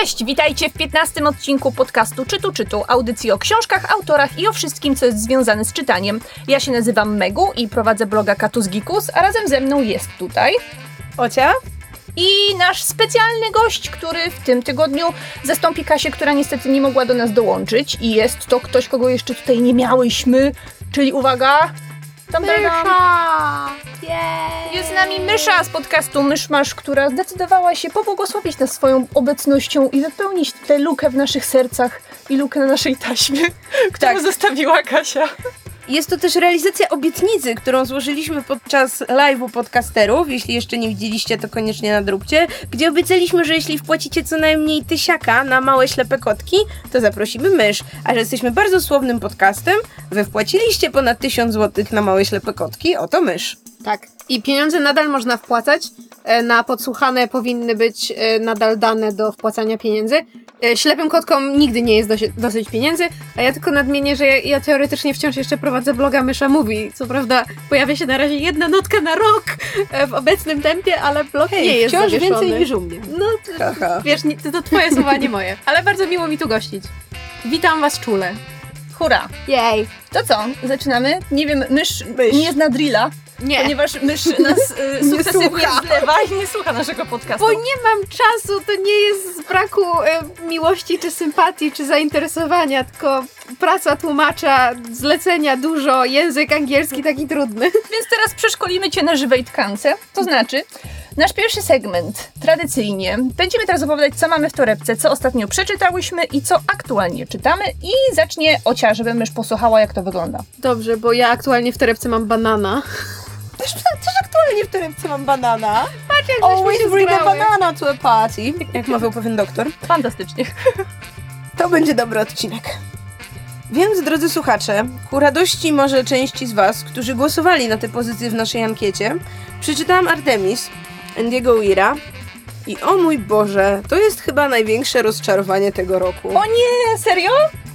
Cześć, witajcie w 15 odcinku podcastu Czytu Czytu, audycji o książkach, autorach i o wszystkim, co jest związane z czytaniem. Ja się nazywam Megu i prowadzę bloga Katus Gikus, a razem ze mną jest tutaj Ocia i nasz specjalny gość, który w tym tygodniu zastąpi Kasię, która niestety nie mogła do nas dołączyć i jest to ktoś, kogo jeszcze tutaj nie miałyśmy, czyli uwaga... Tam, tam, tam. Jej! Jest z nami Mysza z podcastu Myszmasz, która zdecydowała się pobłogosławić nas swoją obecnością i wypełnić tę lukę w naszych sercach i lukę na naszej taśmie, którą Tak. zostawiła Kasia. Jest to też realizacja obietnicy, którą złożyliśmy podczas live'u podcasterów. Jeśli jeszcze nie widzieliście, to koniecznie nadróbcie. Gdzie obiecaliśmy, że jeśli wpłacicie co najmniej tysiaka na małe ślepe kotki, to zaprosimy mysz. A że jesteśmy bardzo słownym podcastem, wy wpłaciliście ponad 1000 złotych na małe ślepe kotki, oto mysz. Tak. I pieniądze nadal można wpłacać. E, Na podsłuchane powinny być e, nadal dane do wpłacania pieniędzy. E, Ślepym kotkom nigdy nie jest dosyć, dosyć pieniędzy, a ja tylko nadmienię, że ja, ja teoretycznie wciąż jeszcze prowadzę bloga Mysza Mówi. Co prawda pojawia się na razie jedna notka na rok e, w obecnym tempie, ale blog nie jest wciąż zawieszony. więcej niż u mnie. No, to, Haha. wiesz, nie, to, to twoje słowa, nie moje. Ale bardzo miło mi tu gościć. Witam was czule. Hurra! Jej. To co, zaczynamy? Nie wiem, mysz, Mysz. nie zna drilla, Nie. ponieważ mysz nas y, Nie sukcesywnie słucha. zlewa i nie słucha naszego podcastu. Bo nie mam czasu, to nie jest z braku e, miłości, czy sympatii, czy zainteresowania, tylko praca tłumacza, zlecenia dużo, język angielski taki trudny. Więc teraz przeszkolimy Cię na żywej tkance. To znaczy, nasz pierwszy segment, tradycyjnie, będziemy teraz opowiadać, co mamy w torebce, co ostatnio przeczytałyśmy i co aktualnie czytamy. I zacznie Ocia, żeby mysz posłuchała, jak to wygląda. Dobrze, bo ja aktualnie w torebce mam banana. Też, też aktualnie w torebce mam banana. Patrz, jak Always się bring a zgrały. banana to a party. Jak mawiał pewien doktor. Fantastycznie. To będzie dobry odcinek. Więc, drodzy słuchacze, ku radości może części z Was, którzy głosowali na te pozycje w naszej ankiecie, przeczytałam Artemis Andiego Weira i o mój Boże, to jest chyba największe rozczarowanie tego roku. O nie, serio?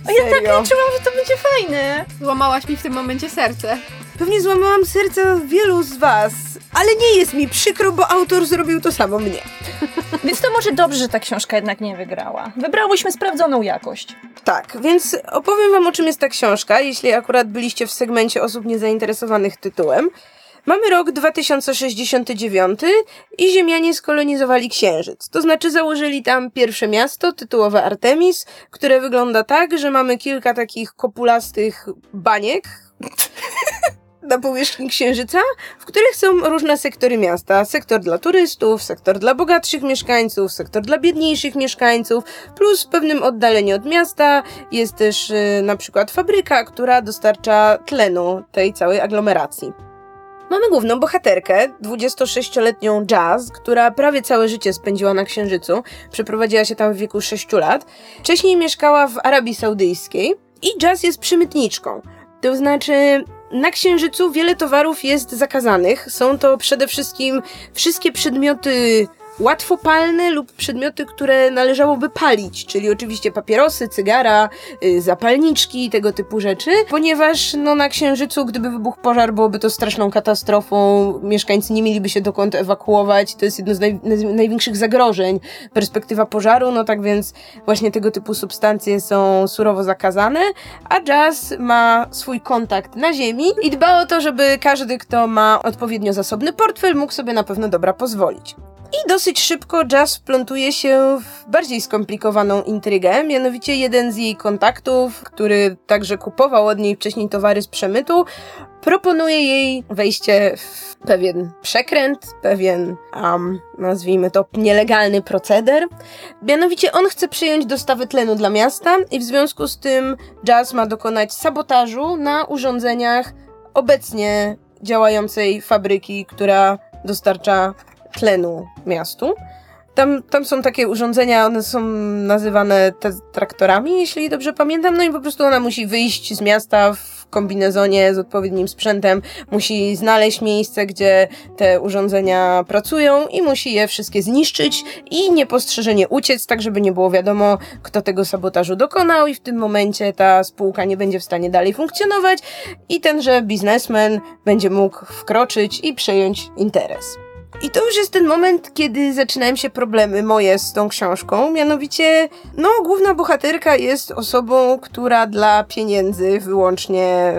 O, ja tak Serio. liczyłam, że to będzie fajne. Złamałaś mi w tym momencie serce. Pewnie złamałam serce wielu z Was, ale nie jest mi przykro, bo autor zrobił to samo mnie. Więc to może dobrze, że ta książka jednak nie wygrała. Wybrałyśmy sprawdzoną jakość. Tak, więc opowiem Wam o czym jest ta książka, jeśli akurat byliście w segmencie osób niezainteresowanych tytułem. Mamy rok 2069 i Ziemianie skolonizowali Księżyc. To znaczy założyli tam pierwsze miasto, tytułowe Artemis, które wygląda tak, że mamy kilka takich kopulastych baniek na powierzchni Księżyca, w których są różne sektory miasta. Sektor dla turystów, sektor dla bogatszych mieszkańców, sektor dla biedniejszych mieszkańców, plus w pewnym oddaleniu od miasta jest też y, na przykład fabryka, która dostarcza tlenu tej całej aglomeracji. Mamy główną bohaterkę, 26-letnią Jazz, która prawie całe życie spędziła na Księżycu. Przeprowadziła się tam w wieku 6 lat. Wcześniej mieszkała w Arabii Saudyjskiej i Jazz jest przymytniczką. To znaczy, na Księżycu wiele towarów jest zakazanych. Są to przede wszystkim wszystkie przedmioty łatwopalne lub przedmioty, które należałoby palić, czyli oczywiście papierosy, cygara, y, zapalniczki, tego typu rzeczy, ponieważ no, na Księżycu, gdyby wybuchł pożar, byłoby to straszną katastrofą, mieszkańcy nie mieliby się dokąd ewakuować, to jest jedno z naj, naj, największych zagrożeń, perspektywa pożaru, no tak więc właśnie tego typu substancje są surowo zakazane, a Jazz ma swój kontakt na ziemi i dba o to, żeby każdy, kto ma odpowiednio zasobny portfel, mógł sobie na pewno dobra pozwolić. I dosyć szybko Jazz wplątuje się w bardziej skomplikowaną intrygę, mianowicie jeden z jej kontaktów, który także kupował od niej wcześniej towary z przemytu, proponuje jej wejście w pewien przekręt, pewien, um, nazwijmy to, nielegalny proceder. Mianowicie on chce przyjąć dostawy tlenu dla miasta i w związku z tym Jazz ma dokonać sabotażu na urządzeniach obecnie działającej fabryki, która dostarcza tlenu miastu. Tam, tam są takie urządzenia, one są nazywane traktorami, jeśli dobrze pamiętam. No i po prostu ona musi wyjść z miasta w kombinezonie z odpowiednim sprzętem, musi znaleźć miejsce, gdzie te urządzenia pracują i musi je wszystkie zniszczyć i niepostrzeżenie uciec, tak żeby nie było wiadomo, kto tego sabotażu dokonał i w tym momencie ta spółka nie będzie w stanie dalej funkcjonować i tenże biznesmen będzie mógł wkroczyć i przejąć interes. I to już jest ten moment, kiedy zaczynają się problemy moje z tą książką. Mianowicie, no, główna bohaterka jest osobą, która dla pieniędzy, wyłącznie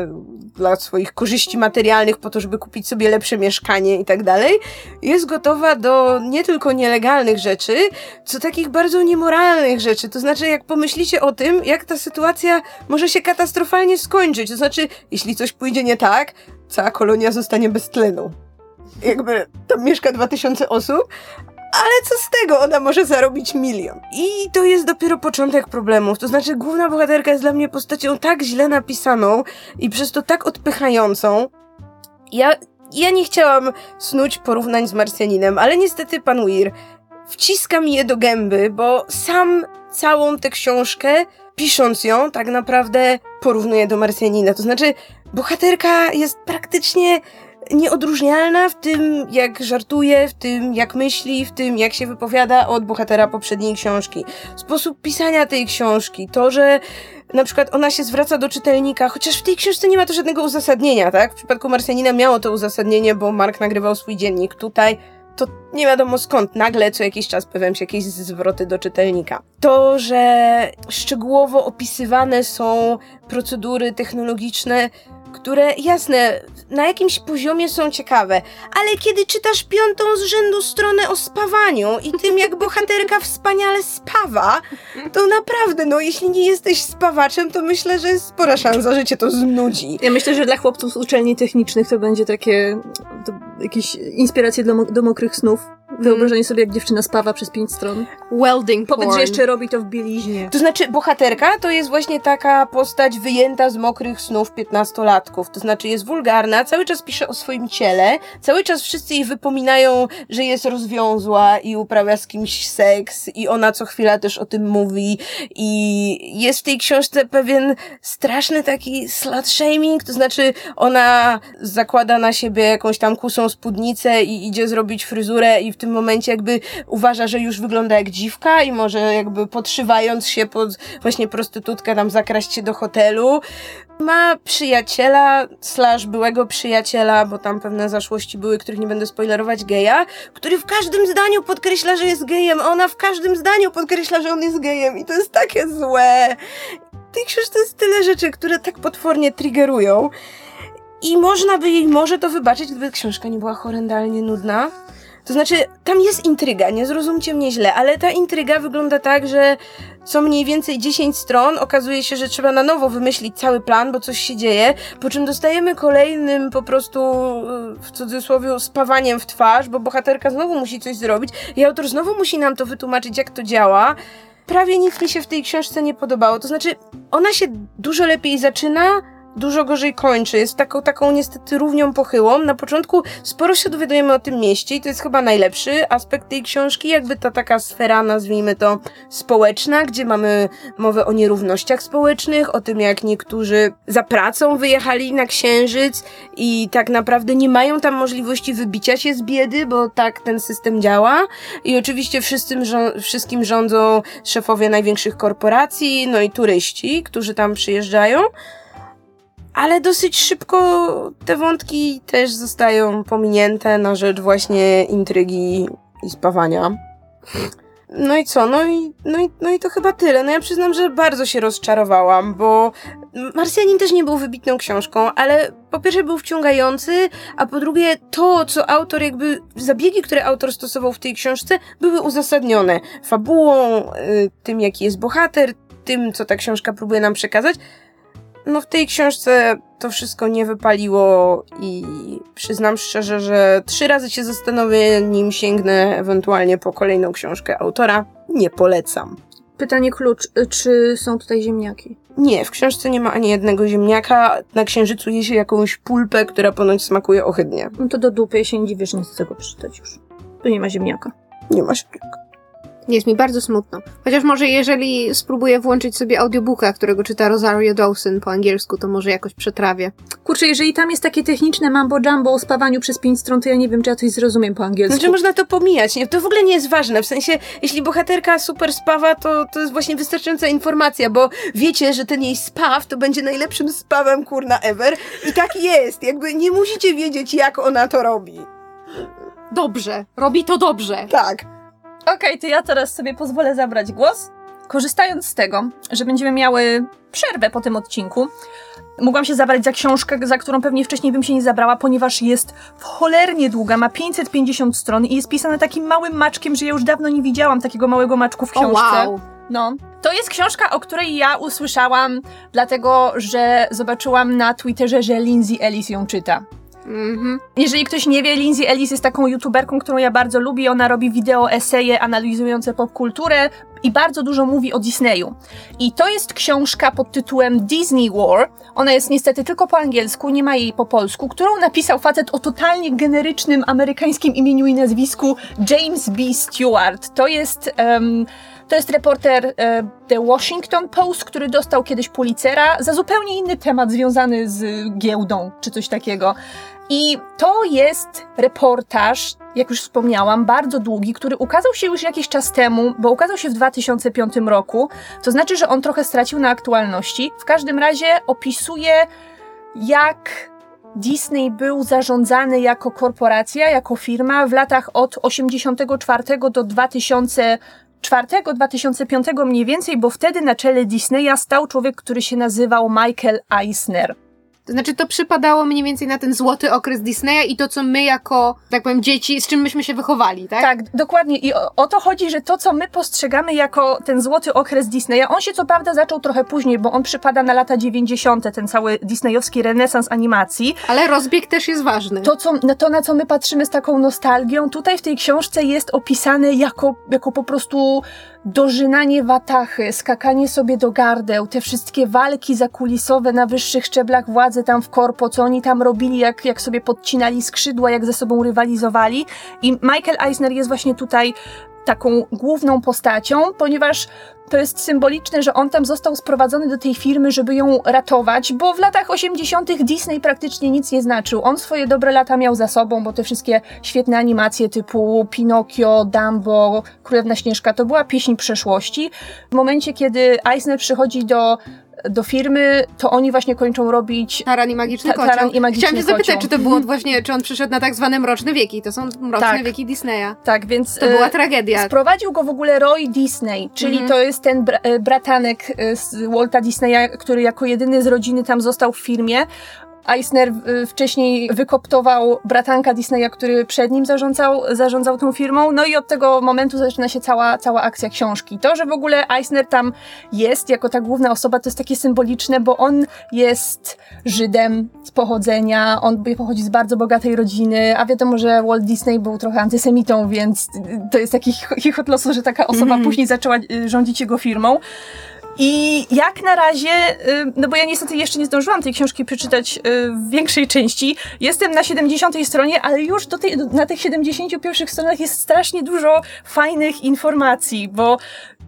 dla swoich korzyści materialnych, po to, żeby kupić sobie lepsze mieszkanie i tak dalej, jest gotowa do nie tylko nielegalnych rzeczy, co takich bardzo niemoralnych rzeczy. To znaczy, jak pomyślicie o tym, jak ta sytuacja może się katastrofalnie skończyć, to znaczy, jeśli coś pójdzie nie tak, cała kolonia zostanie bez tlenu jakby tam mieszka 2000 osób, ale co z tego? Ona może zarobić milion. I to jest dopiero początek problemów. To znaczy, główna bohaterka jest dla mnie postacią tak źle napisaną i przez to tak odpychającą. Ja, ja nie chciałam snuć porównań z Marsjaninem, ale niestety pan Weir wciska mi je do gęby, bo sam całą tę książkę, pisząc ją, tak naprawdę porównuje do Marsjanina. To znaczy, bohaterka jest praktycznie nieodróżnialna w tym, jak żartuje, w tym, jak myśli, w tym, jak się wypowiada od bohatera poprzedniej książki. Sposób pisania tej książki, to, że na przykład ona się zwraca do czytelnika, chociaż w tej książce nie ma to żadnego uzasadnienia, tak? W przypadku Marsjanina miało to uzasadnienie, bo Mark nagrywał swój dziennik. Tutaj to nie wiadomo skąd nagle co jakiś czas pojawiają się jakieś zwroty do czytelnika. To, że szczegółowo opisywane są procedury technologiczne, które jasne, na jakimś poziomie są ciekawe, ale kiedy czytasz piątą z rzędu stronę o spawaniu i tym, jak bohaterka wspaniale spawa, to naprawdę, no jeśli nie jesteś spawaczem, to myślę, że jest spora szansa, że cię to znudzi. Ja myślę, że dla chłopców z uczelni technicznych to będzie takie to jakieś inspiracje do, do mokrych snów. Wyobrażenie sobie, jak dziewczyna spawa przez pięć stron. Welding Powiedz, porn. że jeszcze robi to w bieliźnie. To znaczy, bohaterka to jest właśnie taka postać wyjęta z mokrych snów piętnastolatków. To znaczy, jest wulgarna, cały czas pisze o swoim ciele, cały czas wszyscy jej wypominają, że jest rozwiązła i uprawia z kimś seks, i ona co chwila też o tym mówi. I jest w tej książce pewien straszny taki slut shaming, to znaczy, ona zakłada na siebie jakąś tam kusą spódnicę i idzie zrobić fryzurę, i w tym momencie jakby uważa, że już wygląda jak dziwka i może jakby podszywając się pod właśnie prostytutkę tam zakraść się do hotelu. Ma przyjaciela, slash byłego przyjaciela, bo tam pewne zaszłości były, których nie będę spoilerować, geja, który w każdym zdaniu podkreśla, że jest gejem, a ona w każdym zdaniu podkreśla, że on jest gejem i to jest takie złe. W tej książce jest tyle rzeczy, które tak potwornie triggerują. I można by jej może to wybaczyć, gdyby książka nie była horrendalnie nudna. To znaczy, tam jest intryga, nie zrozumcie mnie źle, ale ta intryga wygląda tak, że co mniej więcej 10 stron okazuje się, że trzeba na nowo wymyślić cały plan, bo coś się dzieje, po czym dostajemy kolejnym po prostu y, w cudzysłowie spawaniem w twarz, bo bohaterka znowu musi coś zrobić i autor znowu musi nam to wytłumaczyć, jak to działa. Prawie nic mi się w tej książce nie podobało. To znaczy, ona się dużo lepiej zaczyna, dużo gorzej kończy. Jest taką, taką niestety równią pochyłą. Na początku sporo się dowiadujemy o tym mieście i to jest chyba najlepszy aspekt tej książki, jakby ta taka sfera, nazwijmy to, społeczna, gdzie mamy mowę o nierównościach społecznych, o tym jak niektórzy za pracą wyjechali na księżyc i tak naprawdę nie mają tam możliwości wybicia się z biedy, bo tak ten system działa. I oczywiście wszystkim, rządzą szefowie największych korporacji, no i turyści, którzy tam przyjeżdżają ale dosyć szybko te wątki też zostają pominięte na rzecz właśnie intrygi i spawania. No i co? No i, no, i, no i to chyba tyle. No ja przyznam, że bardzo się rozczarowałam, bo Marsjanin też nie był wybitną książką, ale po pierwsze był wciągający, a po drugie to, co autor jakby, zabiegi, które autor stosował w tej książce, były uzasadnione fabułą, y, tym jaki jest bohater, tym, co ta książka próbuje nam przekazać. No w tej książce to wszystko nie wypaliło i przyznam szczerze, że trzy razy się zastanowię, nim sięgnę ewentualnie po kolejną książkę autora. Nie polecam. Pytanie klucz, y, czy są tutaj ziemniaki? Nie, w książce nie ma ani jednego ziemniaka. Na księżycu je się jakąś pulpę, która ponoć smakuje ohydnie. No to do dupy, się nie dziwię, że nie chcę tego przeczytać już. Tu nie ma ziemniaka. Nie ma ziemniaka. Jest mi bardzo smutno. Chociaż może jeżeli spróbuję włączyć sobie audiobooka, którego czyta Rosario Dawson po angielsku, to może jakoś przetrawię. Kurczę, jeżeli tam jest takie techniczne mambo jumbo o spawaniu przez pięć stron, to ja nie wiem, czy ja coś zrozumiem po angielsku. Znaczy można to pomijać, nie? To w ogóle nie jest ważne. W sensie, jeśli bohaterka super spawa, to, to jest właśnie wystarczająca informacja, bo wiecie, że ten jej spaw to będzie najlepszym spawem kurna ever i tak jest. Jakby nie musicie wiedzieć, jak ona to robi. dobrze. Robi to dobrze. Tak. Okej, to ja teraz sobie pozwolę zabrać głos. Korzystając z tego, że będziemy miały przerwę po tym odcinku, mogłam się zabrać za książkę, za którą pewnie wcześniej bym się nie zabrała, ponieważ jest cholernie długa, ma 550 stron i jest pisana takim małym maczkiem, że ja już dawno nie widziałam takiego małego maczku w książce. wow. No. To jest książka, o której ja usłyszałam, dlatego że zobaczyłam na Twitterze, że Lindsay Ellis ją czyta. Mhm. Jeżeli ktoś nie wie, Lindsay Ellis jest taką youtuberką, którą ja bardzo lubię. Ona robi wideo, eseje analizujące popkulturę i bardzo dużo mówi o Disneyu. I to jest książka pod tytułem Disney War. Ona jest niestety tylko po angielsku, nie ma jej po polsku, którą napisał facet o totalnie generycznym amerykańskim imieniu i nazwisku James B. Stewart. To jest... em, to jest reporter e, The Washington Post, który dostał kiedyś Pulitzera za zupełnie inny temat związany z giełdą czy coś takiego. I to jest reportaż, jak już wspomniałam, bardzo długi, który ukazał się już jakiś czas temu, bo ukazał się w 2005 roku. To znaczy, że on trochę stracił na aktualności. W każdym razie opisuje, jak Disney był zarządzany jako korporacja, jako firma w latach od 84 do 2004-2005 mniej więcej, bo wtedy na czele Disneya stał człowiek, który się nazywał Michael Eisner. To znaczy, to przypadało mniej więcej na ten złoty okres Disneya i to, co my jako, tak powiem, dzieci, z czym myśmy się wychowali, tak? Tak, dokładnie. I o, o to chodzi, że to, co my postrzegamy jako ten złoty okres Disneya, on się co prawda zaczął trochę później, bo on przypada na lata 90., ten cały disneyowski renesans animacji. Ale rozbieg też jest ważny. To, co, na to, na co my patrzymy z taką nostalgią, tutaj w tej książce jest opisane jako, jako po prostu dożynanie watachy, skakanie sobie do gardeł, te wszystkie walki zakulisowe na wyższych szczeblach władzy tam w korpo, co oni tam robili, jak, jak sobie podcinali skrzydła, jak ze sobą rywalizowali. I Michael Eisner jest właśnie tutaj taką główną postacią, ponieważ to jest symboliczne, że on tam został sprowadzony do tej firmy, żeby ją ratować, bo w latach 80. Disney praktycznie nic nie znaczył. On swoje dobre lata miał za sobą, bo te wszystkie świetne animacje typu Pinokio, Dumbo, Królewna Śnieżka to była pieśń przeszłości. W momencie, kiedy Eisner przychodzi do do firmy, to oni właśnie kończą robić Taran i magiczny Ta-. Taran i magiczny Chciałam się zapytać, kocioł. czy to było właśnie, czy on przyszedł na tak zwane mroczne wieki. To są mroczne Tak. wieki Disneya. tak, więc To była tragedia. Sprowadził go w ogóle Roy Disney, czyli Mhm. to jest ten bra- e, bratanek e, z Walta Disneya, który jako jedyny z rodziny tam został w firmie. Eisner e, wcześniej wykoptował bratanka Disneya, który przed nim zarządzał, zarządzał tą firmą, no i od tego momentu zaczyna się cała, cała akcja książki. To, że w ogóle Eisner tam jest jako ta główna osoba, to jest takie symboliczne, bo on jest Żydem z pochodzenia, on pochodzi z bardzo bogatej rodziny, a wiadomo, że Walt Disney był trochę antysemitą, więc to jest taki ch- chichot losu, że taka osoba Mhm. później zaczęła y, rządzić jego firmą. I jak na razie, y, no bo ja niestety jeszcze nie zdążyłam tej książki przeczytać y, w większej części, jestem na 70 stronie, ale już do tej, na tych 71 stronach jest strasznie dużo fajnych informacji, bo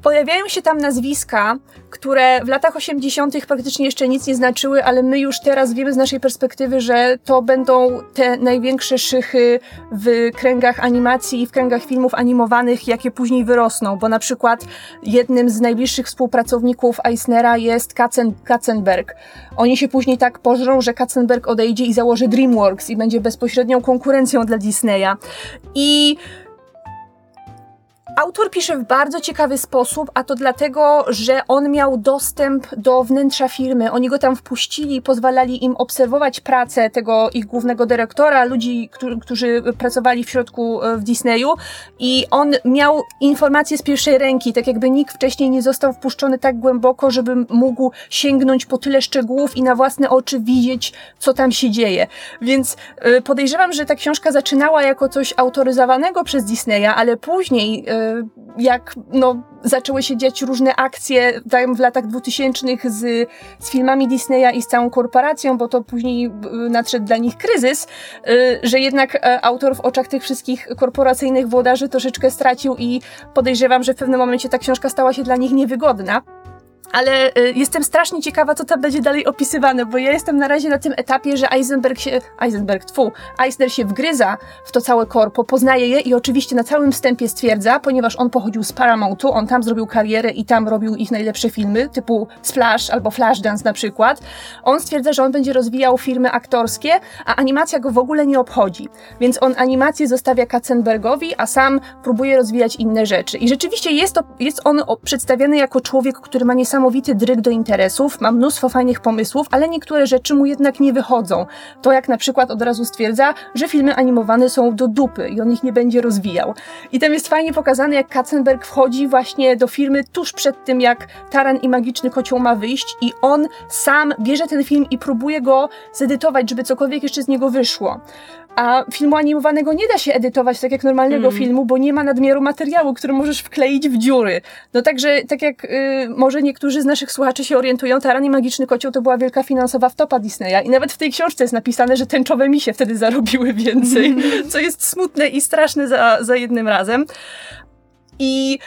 pojawiają się tam nazwiska, które w latach 80. praktycznie jeszcze nic nie znaczyły, ale my już teraz wiemy z naszej perspektywy, że to będą te największe szychy w kręgach animacji i w kręgach filmów animowanych, jakie później wyrosną, bo na przykład jednym z najbliższych współpracowników Eisnera jest Katzen, Katzenberg. Oni się później tak pożrą, że Katzenberg odejdzie i założy DreamWorks i będzie bezpośrednią konkurencją dla Disneya. I Autor pisze w bardzo ciekawy sposób, a to dlatego, że on miał dostęp do wnętrza firmy. Oni go tam wpuścili pozwalali im obserwować pracę tego ich głównego dyrektora, ludzi, którzy, którzy pracowali w środku e, w Disneyu i on miał informacje z pierwszej ręki, tak jakby nikt wcześniej nie został wpuszczony tak głęboko, żeby mógł sięgnąć po tyle szczegółów i na własne oczy widzieć, co tam się dzieje. Więc e, podejrzewam, że ta książka zaczynała jako coś autoryzowanego przez Disneya, ale później, e, jak no, zaczęły się dziać różne akcje w latach 2000 z, z filmami Disneya i z całą korporacją, bo to później e, nadszedł dla nich kryzys, e, że jednak e, autor w oczach tych wszystkich korporacyjnych włodarzy troszeczkę stracił i podejrzewam, że w pewnym momencie ta książka stała się dla nich niewygodna. Ale y, jestem strasznie ciekawa, co tam będzie dalej opisywane, bo ja jestem na razie na tym etapie, że Eisenberg się, Eisenberg, tfu, Eisner się wgryza w to całe korpo, poznaje je i oczywiście na całym wstępie stwierdza, ponieważ on pochodził z Paramountu, on tam zrobił karierę i tam robił ich najlepsze filmy, typu Splash albo Flashdance na przykład, on stwierdza, że on będzie rozwijał filmy aktorskie, a animacja go w ogóle nie obchodzi. Więc on animację zostawia Katzenbergowi, a sam próbuje rozwijać inne rzeczy. I rzeczywiście jest, to, jest on przedstawiany jako człowiek, który ma niesamowity dryg do interesów, ma mnóstwo fajnych pomysłów, ale niektóre rzeczy mu jednak nie wychodzą. To jak na przykład od razu stwierdza, że filmy animowane są do dupy i on ich nie będzie rozwijał. I tam jest fajnie pokazane, jak Katzenberg wchodzi właśnie do firmy tuż przed tym, jak Taran i Magiczny Kocioł ma wyjść i on sam bierze ten film i próbuje go zedytować, żeby cokolwiek jeszcze z niego wyszło. A filmu animowanego nie da się edytować tak jak normalnego filmu, bo nie ma nadmiaru materiału, który możesz wkleić w dziury. No także, tak jak y, może niektórzy z naszych słuchaczy się orientują, Taran i Magiczny Kocioł to była wielka finansowa wtopa Disneya i nawet w tej książce jest napisane, że tęczowe misie wtedy zarobiły więcej, co jest smutne i straszne za, za jednym razem. I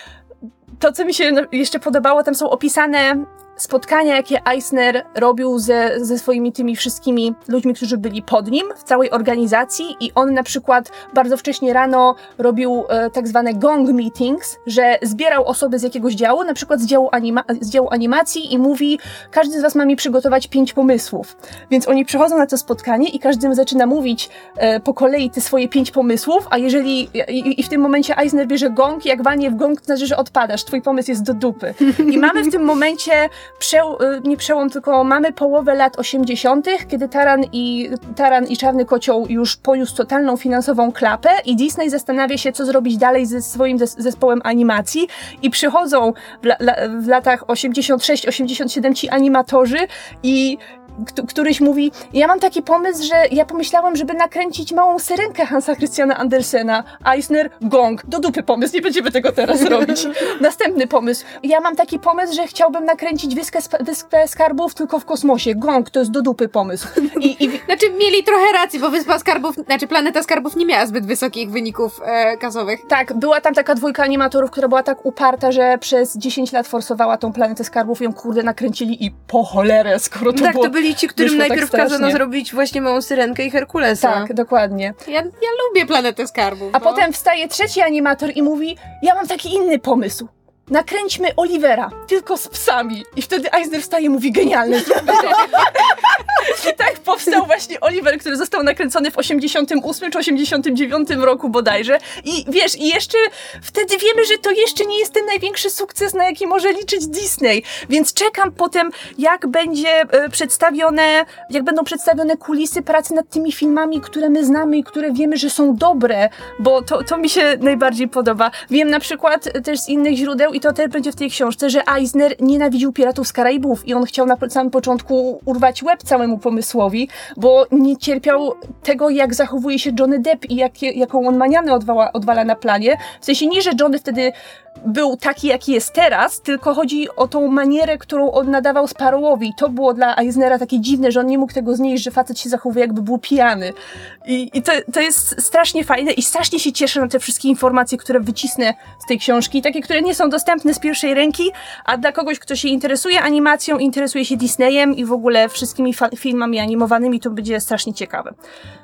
to, co mi się no- jeszcze podobało, tam są opisane spotkania, jakie Eisner robił ze, ze swoimi tymi wszystkimi ludźmi, którzy byli pod nim w całej organizacji i on na przykład bardzo wcześnie rano robił e, tak zwane gong meetings, że zbierał osoby z jakiegoś działu, na przykład z działu, anima- z działu animacji i mówi, każdy z was ma mi przygotować pięć pomysłów. Więc oni przychodzą na to spotkanie i każdy zaczyna mówić e, po kolei te swoje pięć pomysłów, a jeżeli i, i w tym momencie Eisner bierze gong, jak walnie w gong, to znaczy, że odpadasz, twój pomysł jest do dupy. I mamy w tym momencie przeł, y, nie przełom, tylko mamy połowę lat 80., kiedy Taran i, Taran i Czarny Kocioł już poniósł totalną finansową klapę i Disney zastanawia się, co zrobić dalej ze swoim zes- zespołem animacji i przychodzą w, la, w latach 86-87 ci animatorzy i któryś mówi, ja mam taki pomysł, że ja pomyślałem, żeby nakręcić małą syrenkę Hansa Christiana Andersena. Eisner, gong, do dupy pomysł, nie będziemy tego teraz robić. Następny pomysł, ja mam taki pomysł, że chciałbym nakręcić wyspę, sp- wyspę skarbów tylko w kosmosie. Gong, to jest do dupy pomysł. I, i Znaczy, mieli trochę racji, bo Wyspa Skarbów, znaczy Planeta Skarbów nie miała zbyt wysokich wyników e, kasowych. tak, była tam taka dwójka animatorów, która była tak uparta, że przez 10 lat forsowała tą planetę skarbów i ją kurde nakręcili i po cholerę, skoro to tak, było... to byli ci, którym wyszło tak najpierw kazano strasznie. zrobić właśnie małą syrenkę i Herkulesa. Tak, dokładnie. Ja, ja lubię Planetę Skarbów. A no. potem wstaje trzeci animator i mówi: Ja mam taki inny pomysł. Nakręćmy Olivera, tylko z psami. I wtedy Eisner wstaje i mówi: Genialne, zróbmy to. I tak powstał właśnie Oliver, który został nakręcony w 88 czy 89 roku bodajże. I wiesz, i jeszcze wtedy wiemy, że to jeszcze nie jest ten największy sukces, na jaki może liczyć Disney. Więc czekam potem, jak będzie e, przedstawione, jak będą przedstawione kulisy pracy nad tymi filmami, które my znamy i które wiemy, że są dobre, bo to, to mi się najbardziej podoba. Wiem na przykład też z innych źródeł, i to też będzie w tej książce, że Eisner nienawidził piratów z Karaibów i on chciał na samym początku urwać łeb całemu pomysłowi, bo nie cierpiał tego, jak zachowuje się Johnny Depp i jak, jaką on manianę odwala, odwala na planie. W sensie nie, że Johnny wtedy był taki, jaki jest teraz, tylko chodzi o tą manierę, którą on nadawał Sparrowowi. To było dla Eisnera takie dziwne, że on nie mógł tego znieść, że facet się zachowuje jakby był pijany. I, i to, to jest strasznie fajne i strasznie się cieszę na te wszystkie informacje, które wycisnę z tej książki, takie, które nie są dostępne z pierwszej ręki, a dla kogoś, kto się interesuje animacją, interesuje się Disneyem i w ogóle wszystkimi filmami animowanymi, to będzie strasznie ciekawe.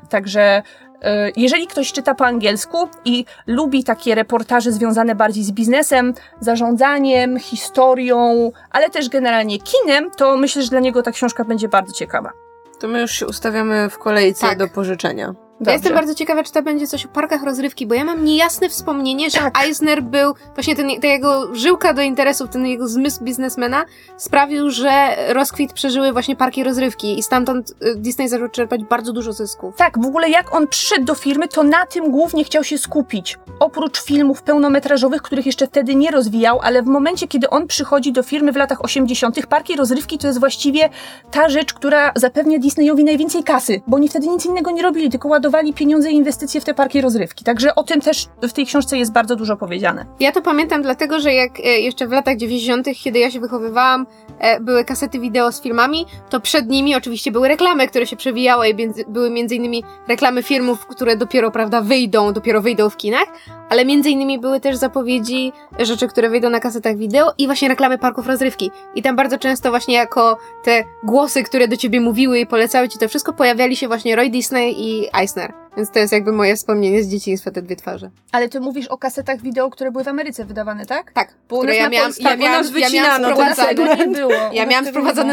Także e, jeżeli ktoś czyta po angielsku i lubi takie reportaże związane bardziej z biznesem, zarządzaniem, historią, ale też generalnie kinem, to myślę, że dla niego ta książka będzie bardzo ciekawa. To my już się ustawiamy w kolejce Tak. do pożyczenia. Ja jestem bardzo ciekawa, czy to będzie coś o parkach rozrywki, bo ja mam niejasne wspomnienie, że Tak. Eisner był, właśnie ten, ta jego żyłka do interesów, ten jego zmysł biznesmena sprawił, że rozkwit przeżyły właśnie parki rozrywki i stamtąd y, Disney zaczął czerpać bardzo dużo zysków. Tak, w ogóle jak on przyszedł do firmy, to na tym głównie chciał się skupić. Oprócz filmów pełnometrażowych, których jeszcze wtedy nie rozwijał, ale w momencie, kiedy on przychodzi do firmy w latach 80., parki rozrywki to jest właściwie ta rzecz, która zapewnia Disneyowi najwięcej kasy, bo oni wtedy nic innego nie robili, tylko ładowali pieniądze i inwestycje w te parki rozrywki. Także o tym też w tej książce jest bardzo dużo powiedziane. Ja to pamiętam dlatego, że jak e, jeszcze w latach 90., kiedy ja się wychowywałam, e, były kasety wideo z filmami, to przed nimi oczywiście były reklamy, które się przewijały i były między innymi reklamy filmów, które dopiero, prawda, wyjdą, dopiero wyjdą w kinach, ale między innymi były też zapowiedzi rzeczy, które wyjdą na kasetach wideo i właśnie reklamy parków rozrywki. I tam bardzo często właśnie jako te głosy, które do ciebie mówiły i polecały ci to wszystko, pojawiali się właśnie Roy Disney i Eisner. Więc to jest jakby moje wspomnienie z dzieciństwa, te dwie twarze. Ale ty mówisz o kasetach wideo, które były w Ameryce wydawane, tak? Tak, Bo które nas ja na miałam, Polsce- ja tak, u miałam, ja miałam sprowadzane. nie było. Ja miałam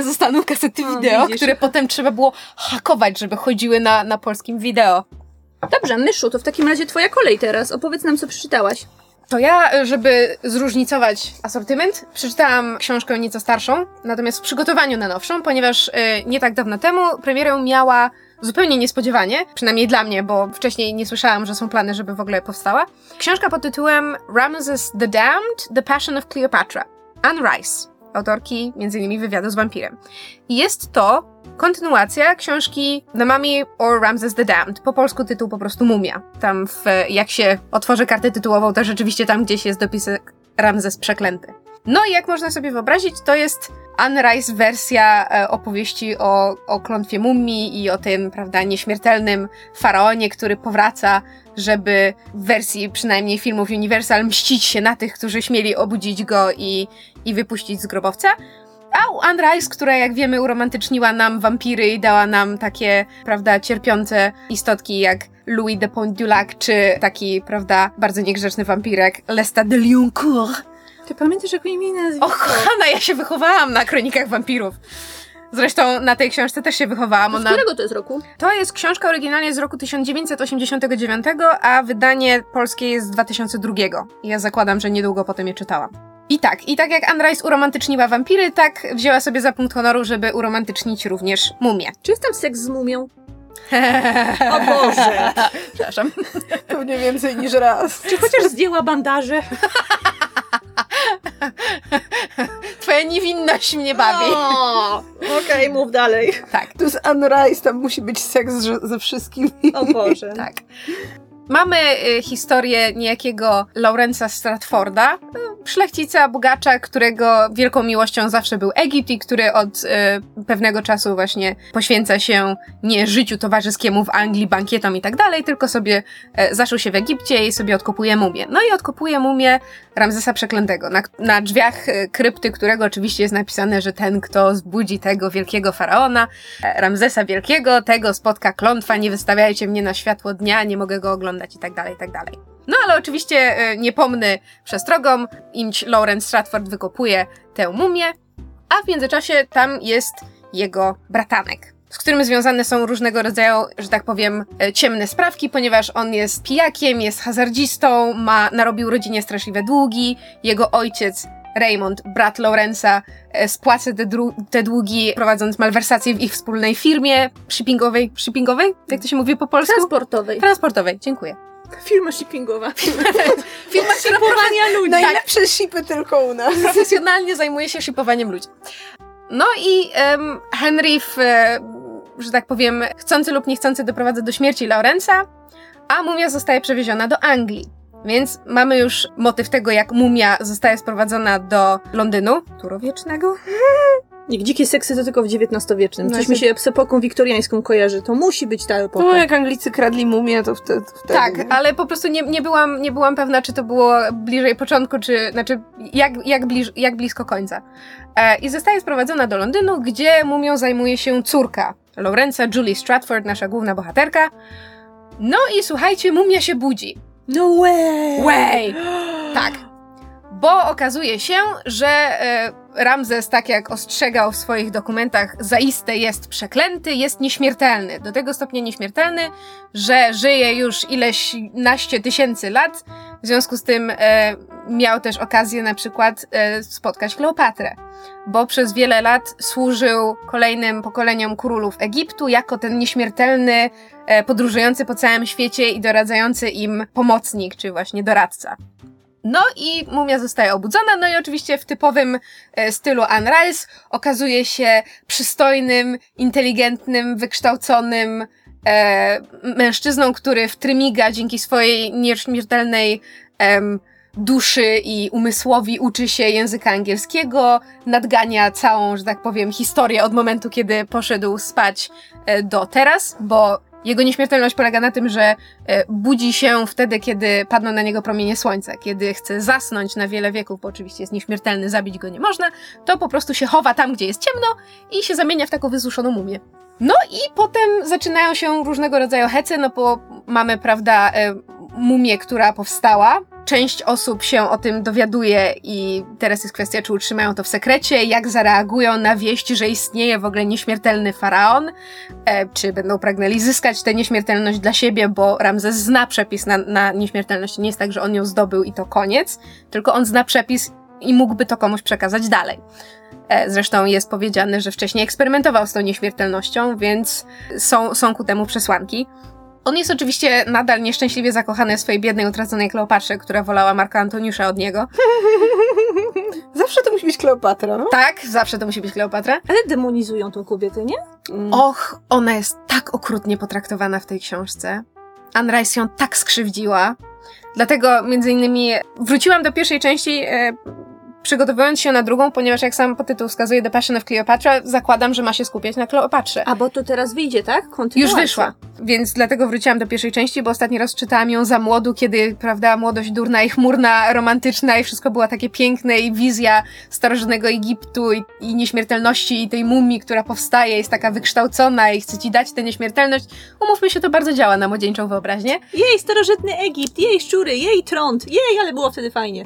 ze Stanów kasety wideo, które potem trzeba było hakować, żeby chodziły na, na polskim wideo. Dobrze, Myszu, to w takim razie twoja kolej teraz. Opowiedz nam, co przeczytałaś. To ja, żeby zróżnicować asortyment, przeczytałam książkę nieco starszą, natomiast w przygotowaniu na nowszą, ponieważ y, nie tak dawno temu premierę miała zupełnie niespodziewanie, przynajmniej dla mnie, bo wcześniej nie słyszałam, że są plany, żeby w ogóle powstała. Książka pod tytułem Ramses the Damned, The Passion of Cleopatra. Anne Rice, autorki m.in. wywiadu z wampirem. Jest to kontynuacja książki The Mummy or Ramses the Damned. Po polsku tytuł po prostu Mumia. Tam w, jak się otworzy kartę tytułową, to rzeczywiście tam gdzieś jest dopisek Ramses Przeklęty. No i jak można sobie wyobrazić, to jest Anne Rice wersja e, opowieści o, o klątwie mumii i o tym, prawda, nieśmiertelnym faraonie, który powraca, żeby w wersji przynajmniej filmów Universal mścić się na tych, którzy śmieli obudzić go i, i wypuścić z grobowca. A Anne Rice, która jak wiemy uromantyczniła nam wampiry i dała nam takie, prawda, cierpiące istotki jak Louis de Pontdulac, czy taki, prawda, bardzo niegrzeczny wampirek Lestat de Lioncourt. Ty pamiętasz, jak imię nazwisko? Och, kochana, ja się wychowałam na kronikach wampirów. Zresztą na tej książce też się wychowałam. Z Ona... którego to jest roku? To jest książka oryginalnie z roku 1989, a wydanie polskie jest z 2002. I ja zakładam, że niedługo potem je czytałam. I tak, i tak jak Rice uromantyczniła wampiry, tak wzięła sobie za punkt honoru, żeby uromantycznić również mumię. Czy jest tam seks z mumią? O Boże. Przepraszam. Pewnie więcej niż raz. Czy chociaż zdjęła bandaże? Twoja niewinność mnie bawi. O, Okej, mów dalej. Tak, Tu z Anne Rice, tam musi być seks ze, ze wszystkimi. O Boże. tak. Mamy y, historię niejakiego Laurensa Stratforda, y, szlachcica, bogacza, którego wielką miłością zawsze był Egipt i który od y, pewnego czasu właśnie poświęca się nie życiu towarzyskiemu w Anglii, bankietom i tak dalej, tylko sobie y, zaszył się w Egipcie i sobie odkopuje mumię. No i odkopuje mumię Ramzesa Przeklętego, na, na drzwiach y, krypty, którego oczywiście jest napisane, że ten, kto zbudzi tego wielkiego faraona, e, Ramzesa Wielkiego, tego spotka klątwa, nie wystawiajcie mnie na światło dnia, nie mogę go oglądać i tak dalej, i tak dalej. No ale oczywiście e, niepomny przestrogom, imć Lawrence Stratford wykopuje tę mumię, a w międzyczasie tam jest jego bratanek, z którym związane są różnego rodzaju, że tak powiem, e, ciemne sprawki, ponieważ on jest pijakiem, jest hazardzistą, ma, narobił rodzinie straszliwe długi, jego ojciec Raymond, brat Lawrence'a, e, spłaca te, dru- te długi, prowadząc malwersacje w ich wspólnej firmie shippingowej. Shippingowej? Jak to się mówi po polsku? Transportowej. Transportowej, dziękuję. Firma shippingowa. Firma, która Shipowania ludzi. Najlepsze shipy tylko u nas. profesjonalnie zajmuje się szypowaniem ludzi. No i em, Henry, w, e, że tak powiem, chcący lub niechcący doprowadza do śmierci Laurensa, a mumia zostaje przewieziona do Anglii. Więc mamy już motyw tego, jak mumia zostaje sprowadzona do Londynu, turowiecznego. Jak dzikie seksy to tylko w XIX-wiecznym. No Coś i mi się z epoką wiktoriańską kojarzy. To musi być ta epoka. No jak Anglicy kradli mumię, to wtedy. wtedy Tak, ale po prostu nie, nie, byłam, nie byłam pewna, czy to było bliżej początku, czy znaczy jak, jak, bliż, jak blisko końca. E, I zostaje sprowadzona do Londynu, gdzie mumią zajmuje się córka Lorenza, Julie Stratford, nasza główna bohaterka. No i słuchajcie, mumia się budzi. No way! Way! Tak. Bo okazuje się, że e, Ramzes, tak jak ostrzegał w swoich dokumentach, zaiste jest przeklęty, jest nieśmiertelny. Do tego stopnia nieśmiertelny, że żyje już ileś naście tysięcy lat. W związku z tym e, miał też okazję na przykład e, spotkać Kleopatrę. Bo przez wiele lat służył kolejnym pokoleniom królów Egiptu jako ten nieśmiertelny, e, podróżujący po całym świecie i doradzający im pomocnik, czy właśnie doradca. No i mumia zostaje obudzona, no i oczywiście w typowym e, stylu Anne Rice okazuje się przystojnym, inteligentnym, wykształconym e, mężczyzną, który w trymiga dzięki swojej nieśmiertelnej duszy i umysłowi uczy się języka angielskiego, nadgania całą, że tak powiem, historię od momentu, kiedy poszedł spać e, do teraz, bo Jego nieśmiertelność polega na tym, że e, budzi się wtedy, kiedy padną na niego promienie słońca. Kiedy chce zasnąć na wiele wieków, bo oczywiście jest nieśmiertelny, zabić go nie można, to po prostu się chowa tam, gdzie jest ciemno i się zamienia w taką wysuszoną mumię. No i potem zaczynają się różnego rodzaju hece, no bo mamy, prawda, e, mumię, która powstała. Część osób się o tym dowiaduje i teraz jest kwestia, czy utrzymają to w sekrecie, jak zareagują na wieść, że istnieje w ogóle nieśmiertelny faraon, e, czy będą pragnęli zyskać tę nieśmiertelność dla siebie, bo Ramzes zna przepis na, na nieśmiertelność. Nie jest tak, że on ją zdobył i to koniec, tylko on zna przepis i mógłby to komuś przekazać dalej. E, Zresztą jest powiedziane, że wcześniej eksperymentował z tą nieśmiertelnością, więc są, są ku temu przesłanki. On jest oczywiście nadal nieszczęśliwie zakochany w swojej biednej, utraconej Kleopatrze, która wolała Marka Antoniusza od niego. Zawsze to musi być Kleopatra, no? Tak, zawsze to musi być Kleopatra. Ale demonizują tą kobietę, nie? Mm. Och, ona jest tak okrutnie potraktowana w tej książce. Anne Rice ją tak skrzywdziła. Dlatego między innymi wróciłam do pierwszej części, e, przygotowując się na drugą, ponieważ jak sam tytuł wskazuje The Passion of Cleopatra, zakładam, że ma się skupiać na Kleopatrze. A bo to teraz wyjdzie, tak? Kontynuacja. Już wyszła, więc dlatego wróciłam do pierwszej części, bo ostatni raz czytałam ją za młodu, kiedy, prawda, młodość durna i chmurna, romantyczna i wszystko było takie piękne i wizja starożytnego Egiptu i, i nieśmiertelności i tej mumii, która powstaje, jest taka wykształcona i chce ci dać tę nieśmiertelność. Umówmy się, to bardzo działa na młodzieńczą wyobraźnię. Jej, starożytny Egipt, jej szczury, jej trąd, jej, ale było wtedy fajnie.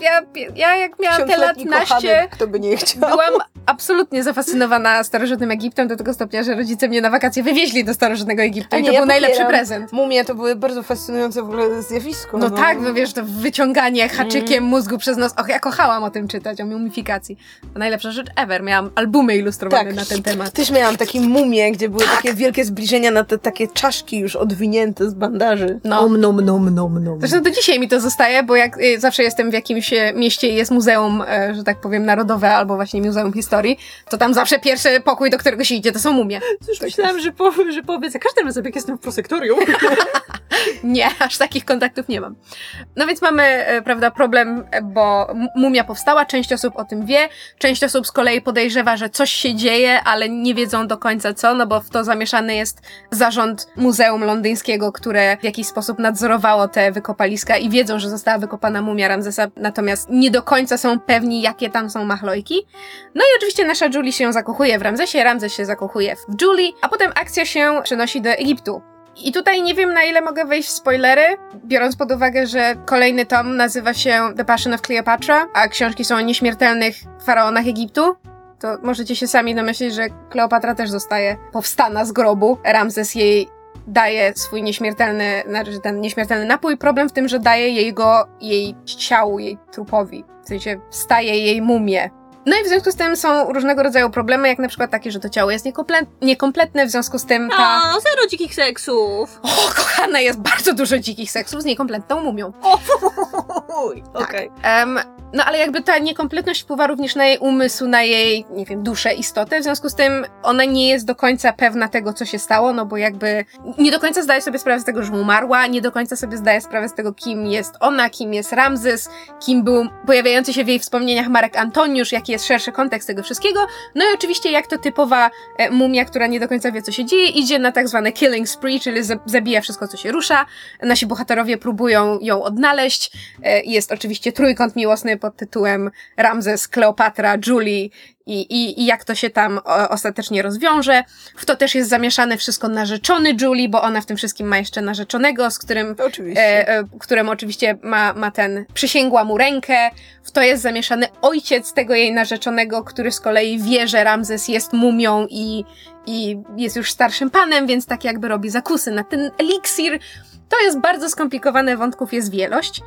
Ja, ja jak miałam te lat naście, kto by nie chciał. byłam absolutnie zafascynowana starożytnym Egiptem do tego stopnia, że rodzice mnie na wakacje wywieźli do starożytnego Egiptu A i nie, to ja był najlepszy prezent. Mumie to były bardzo fascynujące w ogóle zjawisko. No tak, no wiesz, to wyciąganie haczykiem mózgu przez nos. Och, ja kochałam o tym czytać, o mumifikacji. To najlepsza rzecz ever. Miałam albumy ilustrowane Tak. na ten temat. Też miałam takie mumie, gdzie były takie wielkie zbliżenia na te takie czaszki już odwinięte z bandaży. No. Om nom nom nom nom. Zresztą do dzisiaj mi to zostaje, bo jak y, zawsze jestem w jakimś e, mieście jest muzeum, e, że tak powiem, narodowe albo właśnie muzeum historii, to tam zawsze pierwszy pokój, do którego się idzie, to są mumie. Już myślałam, że, po, że powiedz, za każdym razem jak jestem w prosektorium. Nie, aż takich kontaktów nie mam. No więc mamy, e, prawda, problem, bo mumia powstała, część osób o tym wie, część osób z kolei podejrzewa, że coś się dzieje, ale nie wiedzą do końca co, no bo w to zamieszany jest zarząd Muzeum Londyńskiego, które w jakiś sposób nadzorowało te wykopaliska i wiedzą, że została wykopana mumia Ramzesa, natomiast nie do końca są pewni, jakie tam są machlojki. No i oczywiście nasza Julie się zakochuje w Ramzesie, Ramzes się zakochuje w Julie, a potem akcja się przenosi do Egiptu. I tutaj nie wiem, na ile mogę wejść w spoilery, biorąc pod uwagę, że kolejny tom nazywa się The Passion of Cleopatra, a książki są o nieśmiertelnych faraonach Egiptu. To możecie się sami domyślić, że Kleopatra też zostaje powstana z grobu. Ramzes jej daje swój nieśmiertelny, znaczy ten nieśmiertelny napój. Problem w tym, że daje jej go jej ciału, jej trupowi. W sensie staje jej mumię. No i w związku z tym są różnego rodzaju problemy, jak na przykład takie, że to ciało jest niekomple- niekompletne, w związku z tym ta... O, zero dzikich seksów. O, kochane, jest bardzo dużo dzikich seksów z niekompletną mumią. Uj, okej. Em, no ale jakby ta niekompletność wpływa również na jej umysł, na jej, nie wiem, duszę, istotę, w związku z tym ona nie jest do końca pewna tego, co się stało, no bo jakby nie do końca zdaje sobie sprawę z tego, że umarła, nie do końca sobie zdaje sprawę z tego, kim jest ona, kim jest Ramzes, kim był pojawiający się w jej wspomnieniach Marek Antoniusz, jaki jest szerszy kontekst tego wszystkiego, no i oczywiście jak to typowa e, mumia, która nie do końca wie, co się dzieje, idzie na tak zwane killing spree, czyli za- zabija wszystko, co się rusza. Nasi bohaterowie próbują ją odnaleźć. E, Jest oczywiście trójkąt miłosny pod tytułem Ramzes, Kleopatra, Julie i, i, i jak to się tam ostatecznie rozwiąże. W to też jest zamieszane wszystko narzeczony Julie, bo ona w tym wszystkim ma jeszcze narzeczonego, z którym Oczywiście. e, e, którym oczywiście ma, ma ten, przysięgła mu rękę. W to jest zamieszany ojciec tego jej narzeczonego, który z kolei wie, że Ramzes jest mumią i, i jest już starszym panem, więc tak jakby robi zakusy na ten eliksir. To jest bardzo skomplikowane, wątków jest wielość.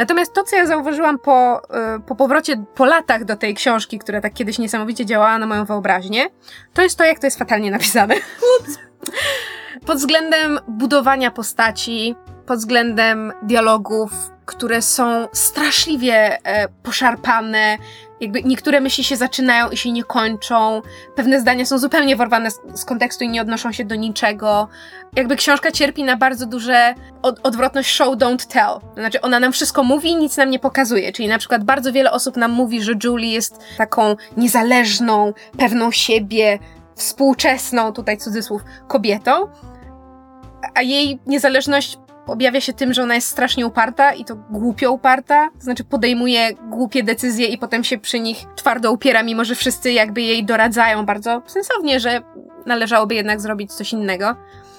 Natomiast to, co ja zauważyłam po, e, po powrocie, po latach do tej książki, która tak kiedyś niesamowicie działała na moją wyobraźnię, to jest to, jak to jest fatalnie napisane. Pod względem budowania postaci, pod względem dialogów, które są straszliwie e, poszarpane, jakby niektóre myśli się zaczynają i się nie kończą, pewne zdania są zupełnie wyrwane z, z kontekstu i nie odnoszą się do niczego. Jakby książka cierpi na bardzo duże od, odwrotność show, don't tell. Znaczy ona nam wszystko mówi, nic nam nie pokazuje. Czyli na przykład bardzo wiele osób nam mówi, że Julie jest taką niezależną, pewną siebie, współczesną, tutaj cudzysłów, kobietą. a jej niezależność objawia się tym, że ona jest strasznie uparta i to głupio uparta, to znaczy podejmuje głupie decyzje i potem się przy nich twardo upiera, mimo że wszyscy jakby jej doradzają bardzo sensownie, że należałoby jednak zrobić coś innego.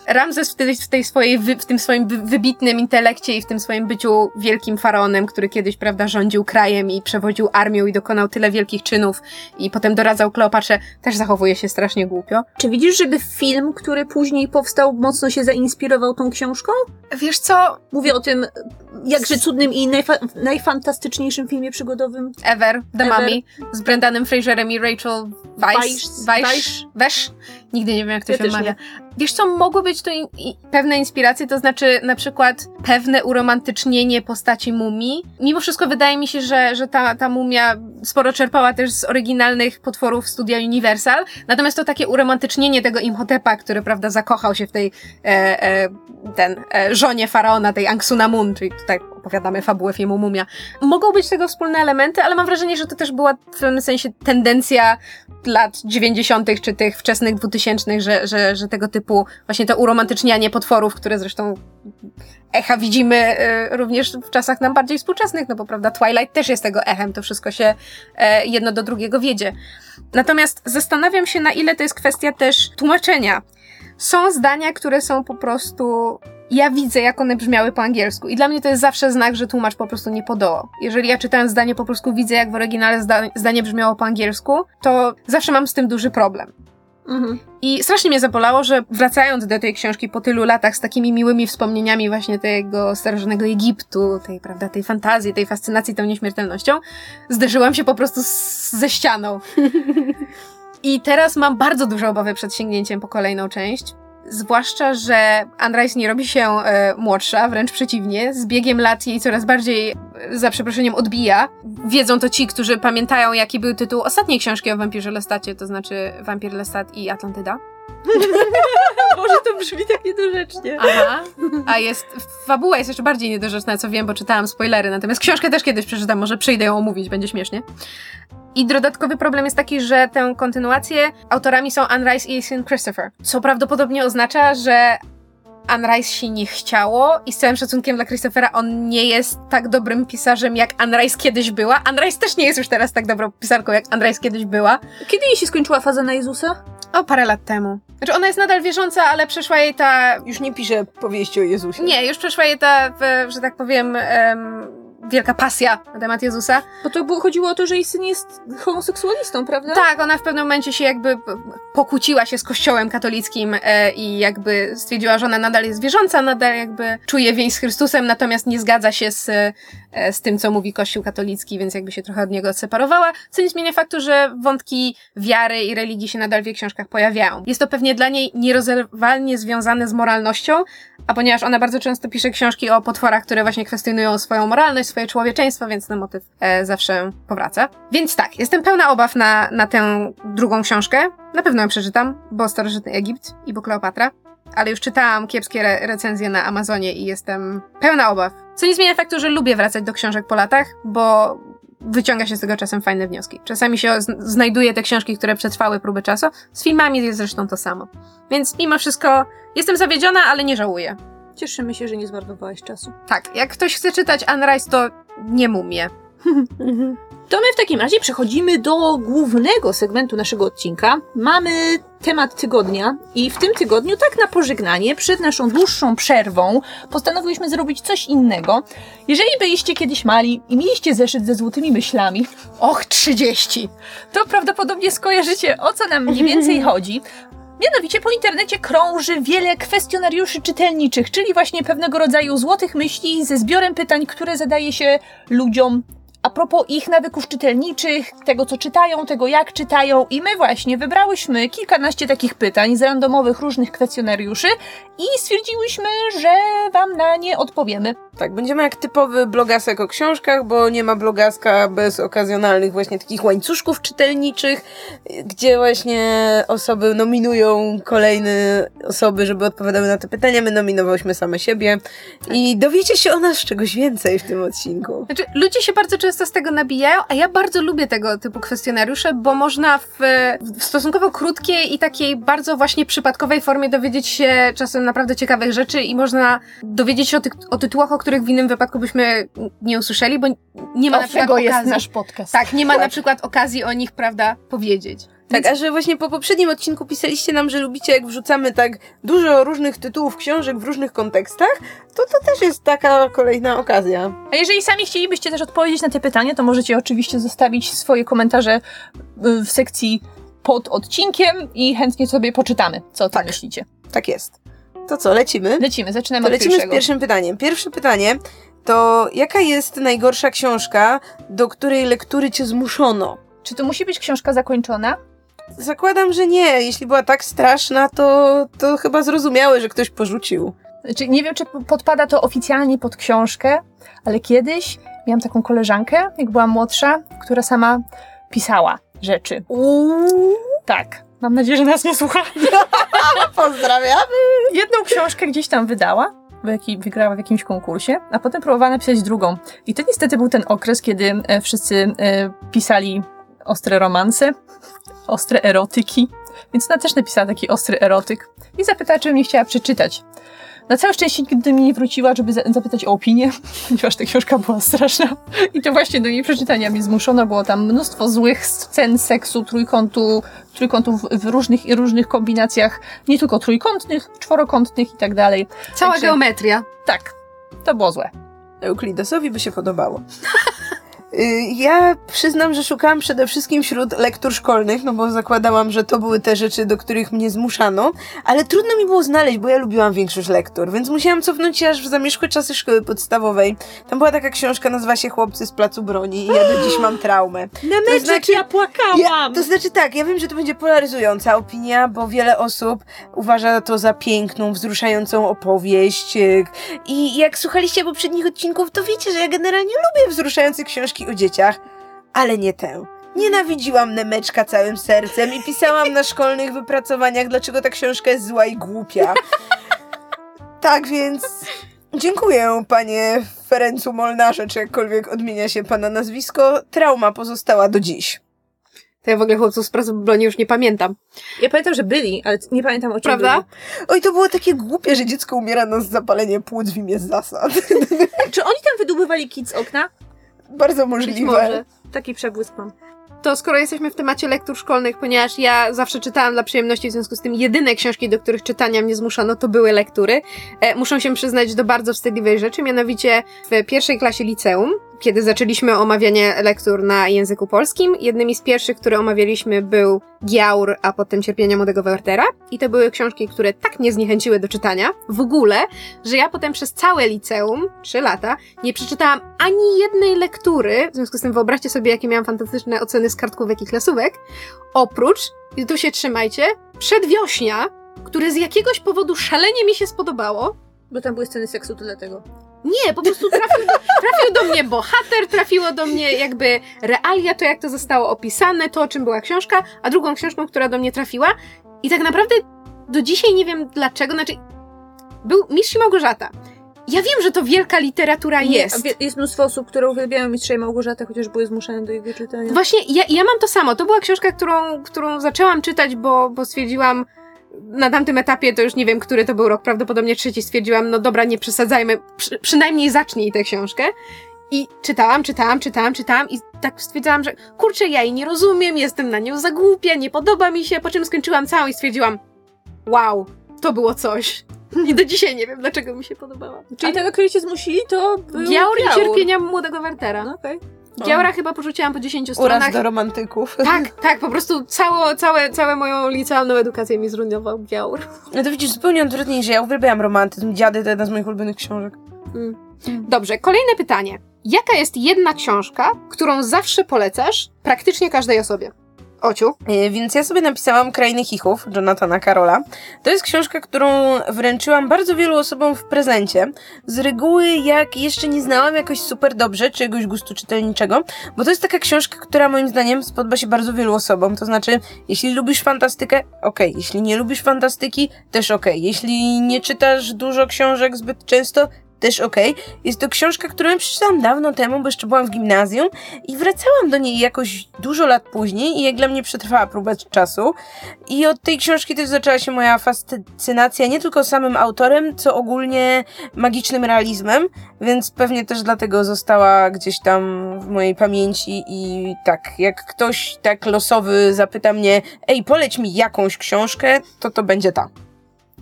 Ramzes w, tej, w, tej swojej, w tym swoim wy, wybitnym intelekcie i w tym swoim byciu wielkim faraonem, który kiedyś, prawda, rządził krajem i przewodził armią i dokonał tyle wielkich czynów i potem doradzał Kleopatrze, też zachowuje się strasznie głupio. Czy widzisz, żeby film, który później powstał, mocno się zainspirował tą książką? Wiesz co? Mówię o tym jakże cudnym i najfa- najfantastyczniejszym filmie przygodowym. Ever, The Ever. Mummy, z Brendanem Fraserem i Rachel Weisz. Weisz-? Nigdy nie wiem, jak to Ja się też wymawia. Wiesz co, mogły być to in, pewne inspiracje, to znaczy na przykład pewne uromantycznienie postaci mumii. Mimo wszystko wydaje mi się, że, że ta, ta mumia sporo czerpała też z oryginalnych potworów studia Universal, natomiast to takie uromantycznienie tego Imhotepa, który, prawda, zakochał się w tej e, e, ten, e, żonie faraona, tej Anksunamun, czyli tutaj opowiadamy fabułę filmu Mumia. Mogą być tego wspólne elementy, ale mam wrażenie, że to też była w pewnym sensie tendencja lat 90. czy tych wczesnych 2000, że, że, że tego typu właśnie to uromantycznianie potworów, które zresztą echa widzimy e, również w czasach nam bardziej współczesnych, no bo prawda, Twilight też jest tego echem, to wszystko się e, jedno do drugiego wiedzie. Natomiast zastanawiam się, na ile to jest kwestia też tłumaczenia. Są zdania, które są po prostu. Ja widzę, jak one brzmiały po angielsku. I dla mnie to jest zawsze znak, że tłumacz po prostu nie podołał. Jeżeli ja czytając zdanie po polsku widzę, jak w oryginale zda zdanie brzmiało po angielsku, to zawsze mam z tym duży problem. Mhm. I strasznie mnie zabolało, że wracając do tej książki po tylu latach z takimi miłymi wspomnieniami właśnie tego starożytnego Egiptu, tej, prawda, tej fantazji, tej fascynacji tą nieśmiertelnością, zderzyłam się po prostu z, ze ścianą. I teraz mam bardzo duże obawy przed sięgnięciem po kolejną część. Zwłaszcza, że Rice nie robi się e, młodsza, wręcz przeciwnie. Z biegiem lat jej coraz bardziej, e, za przeproszeniem, odbija. Wiedzą to ci, którzy pamiętają, jaki był tytuł ostatniej książki o wampirze Lestacie, to znaczy Wampir Lestat i Atlantyda. Boże, to brzmi tak niedorzecznie. Aha. A jest, fabuła jest jeszcze bardziej niedorzeczna, co wiem, bo czytałam spoilery, natomiast książkę też kiedyś przeczytam, może przyjdę ją omówić, będzie śmiesznie. I dodatkowy problem jest taki, że tę kontynuację autorami są Anne Rice i syn Christopher, co prawdopodobnie oznacza, że Anne Rice się nie chciało i z całym szacunkiem dla Christophera on nie jest tak dobrym pisarzem, jak Anne Rice kiedyś była. Anne Rice też nie jest już teraz tak dobrą pisarką, jak Anne Rice kiedyś była. Kiedy jej się skończyła faza na Jezusa? O, parę lat temu. Znaczy ona jest nadal wierząca, ale przeszła jej ta Już nie piszę powieści o Jezusie. Nie, już przeszła jej ta, że tak powiem, em, wielka pasja na temat Jezusa. Bo to było, chodziło o to, że jej syn jest homoseksualistą, prawda? Tak, ona w pewnym momencie się jakby pokłóciła się z kościołem katolickim e, i jakby stwierdziła, że ona nadal jest wierząca, nadal jakby czuje więź z Chrystusem, natomiast nie zgadza się z, e, z tym, co mówi kościół katolicki, więc jakby się trochę od niego odseparowała, co nie zmienia faktu, że wątki wiary i religii się nadal w jej książkach pojawiają. Jest to pewnie dla niej nierozerwalnie związane z moralnością, a ponieważ ona bardzo często pisze książki o potworach, które właśnie kwestionują swoją moralność, swoje człowieczeństwo, więc ten motyw e, zawsze powraca. Więc tak, jestem pełna obaw na, na tę drugą książkę. Na pewno ją przeczytam, bo Starożytny Egipt i bo Kleopatra. Ale już czytałam kiepskie re recenzje na Amazonie i jestem pełna obaw. Co nie zmienia faktu, że lubię wracać do książek po latach, bo wyciąga się z tego czasem fajne wnioski. Czasami się znajduje te książki, które przetrwały próbę czasu. Z filmami jest zresztą to samo. Więc mimo wszystko jestem zawiedziona, ale nie żałuję. Cieszymy się, że nie zmarnowałaś czasu. Tak, jak ktoś chce czytać Anne Rice, to nie mumie. To my w takim razie przechodzimy do głównego segmentu naszego odcinka. Mamy temat tygodnia i w tym tygodniu, tak na pożegnanie, przed naszą dłuższą przerwą, postanowiłyśmy zrobić coś innego. Jeżeli byliście kiedyś mali i mieliście zeszyt ze złotymi myślami, Och, 30! to prawdopodobnie skojarzycie, o co nam mniej więcej chodzi. Mianowicie po internecie krąży wiele kwestionariuszy czytelniczych, czyli właśnie pewnego rodzaju złotych myśli ze zbiorem pytań, które zadaje się ludziom a propos ich nawyków czytelniczych, tego co czytają, tego jak czytają i my właśnie wybrałyśmy kilkanaście takich pytań z randomowych różnych kwestionariuszy i stwierdziłyśmy, że wam na nie odpowiemy. Tak. Będziemy jak typowy blogasek o książkach, bo nie ma blogaska bez okazjonalnych właśnie takich łańcuszków czytelniczych, gdzie właśnie osoby nominują kolejne osoby, żeby odpowiadały na te pytania. My nominowałyśmy same siebie i dowiecie się o nas czegoś więcej w tym odcinku. Znaczy, ludzie się bardzo często z tego nabijają, a ja bardzo lubię tego typu kwestionariusze, bo można w, w stosunkowo krótkiej i takiej bardzo właśnie przypadkowej formie dowiedzieć się czasem naprawdę ciekawych rzeczy i można dowiedzieć się o, tych, o tytułach, o których w innym wypadku byśmy nie usłyszeli, bo nie ma na Od przykład tego jest okazji. nasz podcast. Tak, nie ma na przykład okazji o nich, prawda, powiedzieć. Tak, a że właśnie po poprzednim odcinku pisaliście nam, że lubicie jak wrzucamy tak dużo różnych tytułów książek w różnych kontekstach, to to też jest taka kolejna okazja. A jeżeli sami chcielibyście też odpowiedzieć na te pytania, to możecie oczywiście zostawić swoje komentarze y, w sekcji pod odcinkiem i chętnie sobie poczytamy, co o tym Tak. myślicie. Tak jest. To co, lecimy? Lecimy, zaczynamy To od lecimy z pierwszym pytaniem. Pierwsze pytanie to jaka jest najgorsza książka, do której lektury cię zmuszono? Czy to musi być książka zakończona? Zakładam, że nie. Jeśli była tak straszna, to, to chyba zrozumiałe, że ktoś porzucił. Znaczy, nie wiem, czy podpada to oficjalnie pod książkę, ale kiedyś miałam taką koleżankę, jak byłam młodsza, która sama pisała rzeczy. Uuu, Tak. Mam nadzieję, że nas nie słucha. pozdrawiamy. Jedną książkę gdzieś tam wydała, jaki, wygrała w jakimś konkursie, a potem próbowała napisać drugą. I to niestety był ten okres, kiedy e, wszyscy e, pisali ostre romanse, ostre erotyki, więc ona też napisała taki ostry erotyk i zapytała, czy bym nie chciała przeczytać. Na całe szczęście nigdy mi nie wróciła, żeby za- zapytać o opinię, ponieważ ta książka była straszna. I to właśnie do jej przeczytania mnie zmuszono. Było tam mnóstwo złych scen seksu, trójkątu, trójkątów w różnych i różnych kombinacjach, nie tylko trójkątnych, czworokątnych i tak dalej. Cała Także- geometria. Tak, to było złe. Euklidesowi by się podobało. Y, Ja przyznam, że szukałam przede wszystkim wśród lektur szkolnych, no bo zakładałam, że to były te rzeczy, do których mnie zmuszano, ale trudno mi było znaleźć, bo ja lubiłam większość lektur, więc musiałam cofnąć się aż w zamierzchłe czasy szkoły podstawowej. Tam była taka książka, nazywa się Chłopcy z placu broni i ja do dziś mam traumę. Na To znaczy- ja płakałam! Ja, to znaczy tak, ja wiem, że to będzie polaryzująca opinia, bo wiele osób uważa to za piękną, wzruszającą opowieść. y, I jak słuchaliście poprzednich odcinków, to wiecie, że ja generalnie lubię wzruszające książki o dzieciach, ale nie tę. Nienawidziłam Nemeczka całym sercem i pisałam na szkolnych wypracowaniach, dlaczego ta książka jest zła i głupia. Tak więc dziękuję, panie Ferencu Molnarze, czy jakkolwiek odmienia się pana nazwisko. Trauma pozostała do dziś. To ja w ogóle chłopców z pracy broni już nie pamiętam. Ja pamiętam, że byli, ale nie pamiętam o czym Prawda? byli. Oj, to było takie głupie, że dziecko umiera na zapalenie płuc w imię zasad. Czy oni tam wydłubywali kit z okna? Bardzo Być możliwe. może. Taki przebłysk mam. To skoro jesteśmy w temacie lektur szkolnych, ponieważ ja zawsze czytałam dla przyjemności, w związku z tym jedyne książki, do których czytania mnie zmuszano, to były lektury. E, muszę się przyznać do bardzo wstydliwej rzeczy, mianowicie w pierwszej klasie liceum, kiedy zaczęliśmy omawianie lektur na języku polskim, jednymi z pierwszych, które omawialiśmy był Giaur, a potem Cierpienia Młodego Wertera. I to były książki, które tak mnie zniechęciły do czytania w ogóle, że ja potem przez całe liceum, trzy lata, nie przeczytałam ani jednej lektury, w związku z tym wyobraźcie sobie, jakie miałam fantastyczne oceny z kartkówek i klasówek, oprócz, i tu się trzymajcie, przedwiośnia, które z jakiegoś powodu szalenie mi się spodobało. Bo tam były sceny seksu, to dlatego. Nie, po prostu trafił do, trafił do mnie bohater, trafiło do mnie jakby realia, to jak to zostało opisane, to o czym była książka, a drugą książką, która do mnie trafiła i tak naprawdę do dzisiaj nie wiem dlaczego, znaczy był Mistrz i Małgorzata. Ja wiem, że to wielka literatura jest. Nie, wie- jest mnóstwo osób, które uwielbiają Mistrza i Małgorzatę, chociaż były zmuszane do jego czytania. Właśnie ja, ja mam to samo. To była książka, którą, którą zaczęłam czytać, bo, bo stwierdziłam na tamtym etapie, to już nie wiem, który to był rok, prawdopodobnie trzeci, stwierdziłam, no dobra, nie przesadzajmy, przy, przynajmniej zacznij tę książkę. I czytałam, czytałam, czytałam, czytałam i tak stwierdzałam, że kurczę, ja jej nie rozumiem, jestem na nią za głupia, nie podoba mi się, po czym skończyłam całą i stwierdziłam, wow, to było coś. I do dzisiaj nie wiem, dlaczego mi się podobała. Czyli tego, który cię zmusili, to był Giaur i cierpienia młodego Wertera. No, okej. Giaura chyba porzuciłam po 10 Uraz stronach. do romantyków. Tak, tak, po prostu cało, całe, całe moją licealną edukację mi zrujnował Giaur. No to widzisz, zupełnie odwrotnie, że ja uwielbiam romantyzm. Dziady to jedna z moich ulubionych książek. Mm. Dobrze, kolejne pytanie. Jaka jest jedna książka, którą zawsze polecasz praktycznie każdej osobie? Ociu. E, Więc ja sobie napisałam Krainy Chichów Jonathana Karola. To jest książka, którą wręczyłam bardzo wielu osobom w prezencie. Z reguły, jak jeszcze nie znałam jakoś super dobrze czegoś gustu czytelniczego, bo to jest taka książka, która moim zdaniem spodoba się bardzo wielu osobom. To znaczy, jeśli lubisz fantastykę, okej. Jeśli nie lubisz fantastyki, też okej. Jeśli nie czytasz dużo książek zbyt często, też okej. Jest to książka, którą przeczytałam dawno temu, bo jeszcze byłam w gimnazjum i wracałam do niej jakoś dużo lat później i jak dla mnie przetrwała próbę czasu. I od tej książki też zaczęła się moja fascynacja nie tylko samym autorem, co ogólnie magicznym realizmem, więc pewnie też dlatego została gdzieś tam w mojej pamięci i tak, jak ktoś tak losowy zapyta mnie, ej, poleć mi jakąś książkę, to to będzie ta.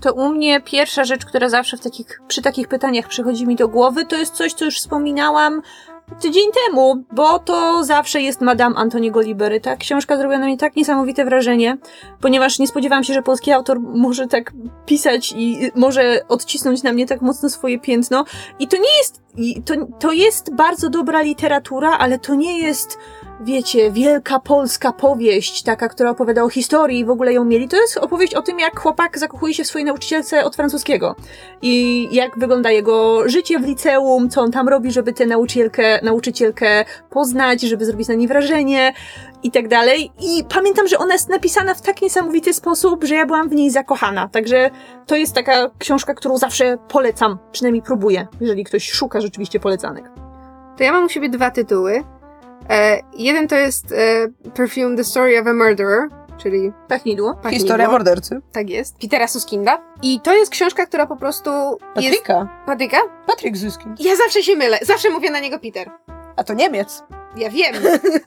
To u mnie pierwsza rzecz, która zawsze w takich, przy takich pytaniach przychodzi mi do głowy, to jest coś, co już wspominałam tydzień temu, bo to zawsze jest Madame Antoniego Libery. Ta książka zrobiła na mnie tak niesamowite wrażenie, ponieważ nie spodziewałam się, że polski autor może tak pisać i może odcisnąć na mnie tak mocno swoje piętno. I to nie jest, i to, to jest bardzo dobra literatura, ale to nie jest wiecie, wielka polska powieść, taka, która opowiada o historii i w ogóle ją mieli, to jest opowieść o tym, jak chłopak zakochuje się w swojej nauczycielce od francuskiego. I jak wygląda jego życie w liceum, co on tam robi, żeby tę nauczycielkę, nauczycielkę poznać, żeby zrobić na niej wrażenie i tak dalej. I pamiętam, że ona jest napisana w tak niesamowity sposób, że ja byłam w niej zakochana. Także to jest taka książka, którą zawsze polecam, przynajmniej próbuję, jeżeli ktoś szuka rzeczywiście polecanek. To ja mam u siebie dwa tytuły. E, jeden to jest e, Perfume The Story of a Murderer, czyli Pachnidło. pachnidło. Historia mordercy. Tak jest. Petera Suskinda. I to jest książka, która po prostu jest... Patryka. Patryka? Patryk Zyski. Ja zawsze się mylę. Zawsze mówię na niego Peter. A to Niemiec. Ja wiem,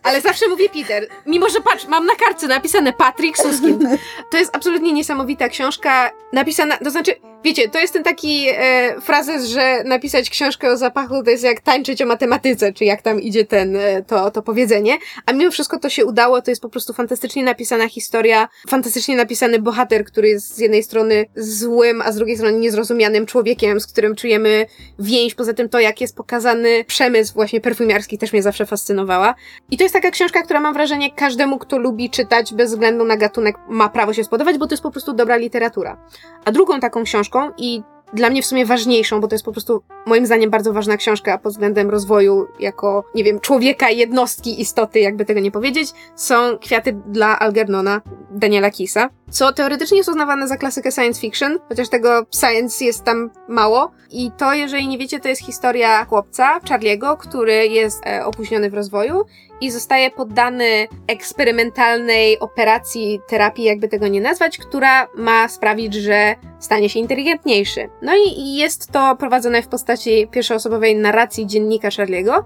ale zawsze mówię Peter. Mimo, że patrz, mam na kartce napisane Patrick Suskind. To jest absolutnie niesamowita książka, napisana, to znaczy, wiecie, to jest ten taki e, frazes, że napisać książkę o zapachu to jest jak tańczyć o matematyce, czy jak tam idzie ten, e, to, to powiedzenie. A mimo wszystko to się udało, to jest po prostu fantastycznie napisana historia, fantastycznie napisany bohater, który jest z jednej strony złym, a z drugiej strony niezrozumianym człowiekiem, z którym czujemy więź. Poza tym to, jak jest pokazany przemysł właśnie perfumiarski też mnie zawsze fascynowała. I to jest taka książka, która mam wrażenie każdemu, kto lubi czytać bez względu na gatunek ma prawo się spodobać, bo to jest po prostu dobra literatura. A drugą taką książką i dla mnie w sumie ważniejszą, bo to jest po prostu moim zdaniem bardzo ważna książka pod względem rozwoju jako, nie wiem, człowieka, jednostki, istoty, jakby tego nie powiedzieć, są Kwiaty dla Algernona Daniela Kisa, co teoretycznie jest uznawane za klasykę science fiction, chociaż tego science jest tam mało. I to, jeżeli nie wiecie, to jest historia chłopca, Charliego, który jest e, opóźniony w rozwoju i zostaje poddany eksperymentalnej operacji, terapii, jakby tego nie nazwać, która ma sprawić, że stanie się inteligentniejszy. No i, jest to prowadzone w postaci pierwszoosobowej narracji dziennika Charliego.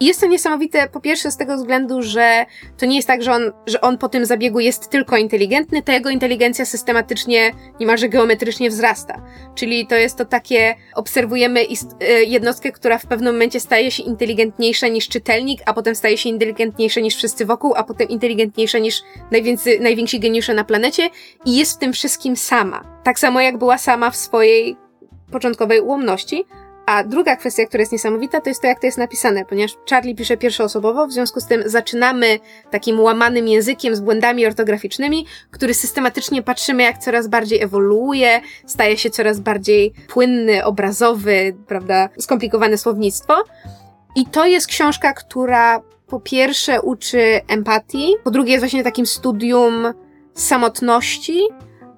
I jest to niesamowite, po pierwsze z tego względu, że to nie jest tak, że on, że on po tym zabiegu jest tylko inteligentny, to jego inteligencja systematycznie, niemalże geometrycznie wzrasta. Czyli to jest to takie, obserwujemy e, jednostkę, która w pewnym momencie staje się inteligentniejsza niż czytelnik, a potem staje się inteligentniejsza niż wszyscy wokół, a potem inteligentniejsza niż najwięcej, najwięksi geniusze na planecie i jest w tym wszystkim sama. Tak samo jak była sama w swojej początkowej ułomności. A druga kwestia, która jest niesamowita, to jest to, jak to jest napisane, ponieważ Charlie pisze pierwszoosobowo, w związku z tym zaczynamy takim łamanym językiem z błędami ortograficznymi, który systematycznie patrzymy, jak coraz bardziej ewoluuje, staje się coraz bardziej płynny, obrazowy, prawda, skomplikowane słownictwo. I to jest książka, która po pierwsze uczy empatii, po drugie jest właśnie takim studium samotności,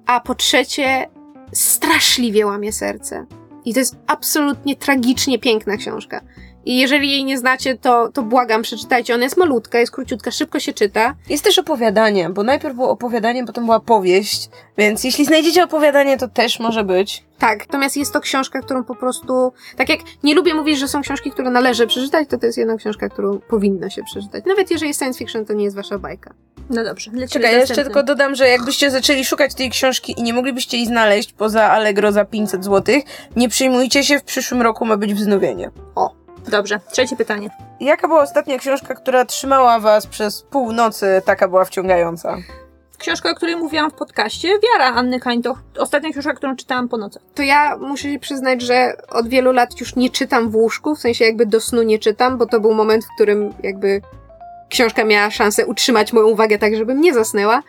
a po trzecie straszliwie łamie serce. I to jest absolutnie tragicznie piękna książka. I jeżeli jej nie znacie, to, to błagam, przeczytajcie. Ona jest malutka, jest króciutka, szybko się czyta. Jest też opowiadanie, bo najpierw było opowiadanie, potem była powieść, więc jeśli znajdziecie opowiadanie, to też może być. Tak, natomiast jest to książka, którą po prostu, tak jak nie lubię mówić, że są książki, które należy przeczytać, to to jest jedna książka, którą powinno się przeczytać. Nawet jeżeli jest science fiction, to nie jest wasza bajka. No dobrze, lecimy Czekaj, ja jeszcze tylko dodam, że jakbyście zaczęli szukać tej książki i nie moglibyście jej znaleźć poza Allegro za 500 zł, nie przejmujcie się, w przyszłym roku ma być wznowienie. Dobrze, trzecie pytanie. Jaka była ostatnia książka, która trzymała was przez pół nocy, taka była wciągająca? Książka, o której mówiłam w podcaście, Wiara Anny Kańtoch. Ostatnia książka, którą czytałam po nocach. To ja muszę się przyznać, że od wielu lat już nie czytam w łóżku, w sensie jakby do snu nie czytam, bo to był moment, w którym jakby książka miała szansę utrzymać moją uwagę tak, żebym nie zasnęła.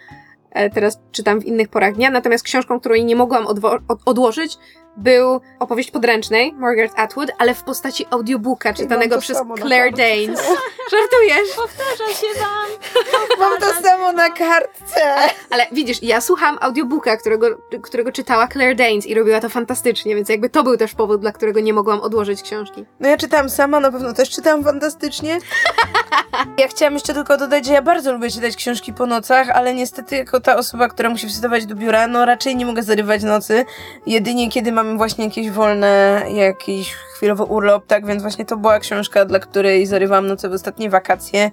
E, Teraz czytam w innych porach dnia. Natomiast książką, której nie mogłam odwo- od- odłożyć, był opowieść podręcznej Margaret Atwood, ale w postaci audiobooka czytanego przez Claire. Danes. Żartujesz? Powtarza się wam. Mam to samo na kartce. Ale widzisz, ja słuchałam audiobooka, którego, którego czytała Claire Danes i robiła to fantastycznie, więc jakby to był też powód, dla którego nie mogłam odłożyć książki. No ja czytałam sama, na pewno też czytałam fantastycznie. Ja chciałam jeszcze tylko dodać, że ja bardzo lubię czytać książki po nocach, ale niestety jako ta osoba, która musi wstawać do biura, no raczej nie mogę zarywać nocy. Jedynie kiedy mamy właśnie jakieś wolne, jakiś chwilowo urlop, tak więc właśnie to była książka, dla której zarywałam noce w ostatnie wakacje.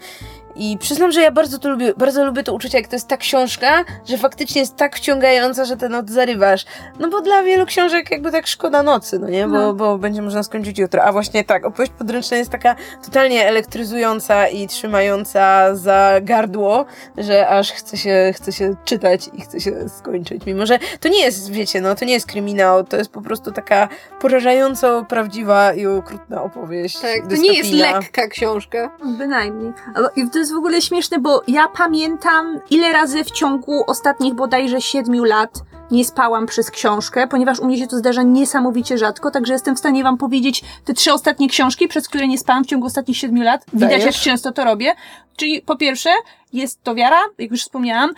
I przyznam, że ja bardzo to lubię, bardzo lubię to uczucie, jak to jest ta książka, że faktycznie jest tak wciągająca, że tę noc zarywasz. No bo dla wielu książek jakby tak szkoda nocy, no nie? Bo, No. bo będzie można skończyć jutro. A właśnie tak, opowieść podręczna jest taka totalnie elektryzująca i trzymająca za gardło, że aż chce się, chce się czytać i chce się skończyć. Mimo, że to nie jest, wiecie, no to nie jest kryminał, to jest po prostu taka porażająco prawdziwa i okrutna opowieść. Tak, to nie jest lekka książka. Bynajmniej. Ale- I to jest w ogóle śmieszne, bo ja pamiętam, ile razy w ciągu ostatnich bodajże siedmiu lat nie spałam przez książkę, ponieważ u mnie się to zdarza niesamowicie rzadko, także jestem w stanie wam powiedzieć te trzy ostatnie książki, przez które nie spałam w ciągu ostatnich siedmiu lat. Widać, jak Dajesz? często to robię. Czyli po pierwsze, jest to wiara, jak już wspomniałam.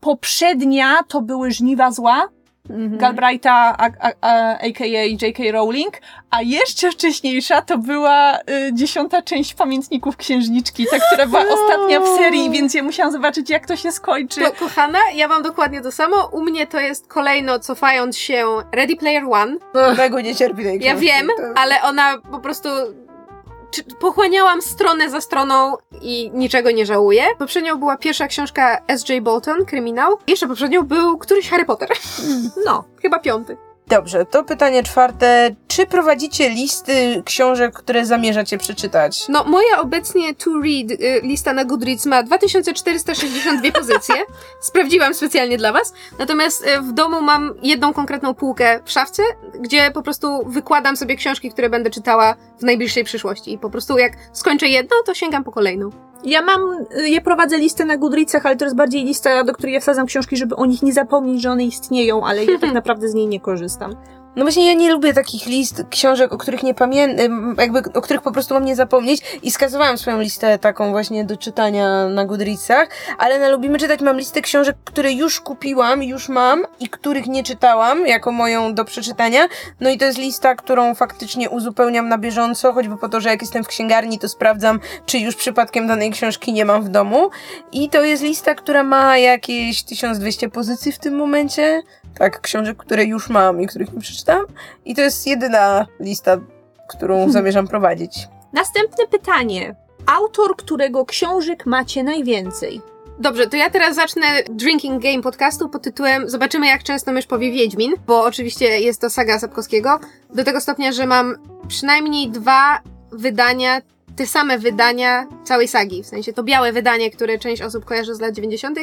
Poprzednia to były żniwa zła, Mhm. Galbraitha, a, a, a, a.k.a. J.K. Rowling, a jeszcze wcześniejsza to była y, dziesiąta część Pamiętników Księżniczki, ta, która była ostatnia w serii, więc ja musiałam zobaczyć, jak to się skończy. To, kochana, ja mam dokładnie to samo. U mnie to jest kolejno cofając się Ready Player One. Tego nie cierpi tej Ja książki. wiem, To- ale ona po prostu... Pochłaniałam stronę za stroną i niczego nie żałuję. Poprzednią była pierwsza książka S.J. Bolton, kryminał. Jeszcze poprzednią był któryś Harry Potter. No. Chyba piąty. Dobrze, to pytanie czwarte. Czy prowadzicie listy książek, które zamierzacie przeczytać? No, moja obecnie to read y, lista na Goodreads ma 2462 pozycje. Sprawdziłam specjalnie dla was. Natomiast y, w domu mam jedną konkretną półkę w szafce, gdzie po prostu wykładam sobie książki, które będę czytała w najbliższej przyszłości. I po prostu jak skończę jedną, to sięgam po kolejną. Ja mam, ja prowadzę listę na Goodreadsach, ale to jest bardziej lista, do której ja wsadzam książki, żeby o nich nie zapomnieć, że one istnieją, ale ja tak naprawdę z niej nie korzystam. No właśnie ja nie lubię takich list książek, o których nie pamiętam, jakby o których po prostu mam nie zapomnieć i skazywałam swoją listę taką właśnie do czytania na Goodreadsach, ale na Lubimy Czytać mam listę książek, które już kupiłam, już mam i których nie czytałam, jako moją do przeczytania. No i to jest lista, którą faktycznie uzupełniam na bieżąco, choćby po to, że jak jestem w księgarni, to sprawdzam, czy już przypadkiem danej książki nie mam w domu. I to jest lista, która ma jakieś 1200 pozycji w tym momencie. Tak, książek, które już mam i których nie przeczytam. I to jest jedyna lista, którą zamierzam prowadzić. Następne pytanie. Autor, którego książek macie najwięcej? Dobrze, to ja teraz zacznę drinking game podcastu pod tytułem Zobaczymy jak często mysz powie Wiedźmin, bo oczywiście jest to saga Sapkowskiego, do tego stopnia, że mam przynajmniej dwa wydania, te same wydania całej sagi, w sensie to białe wydanie, które część osób kojarzy z lat 90.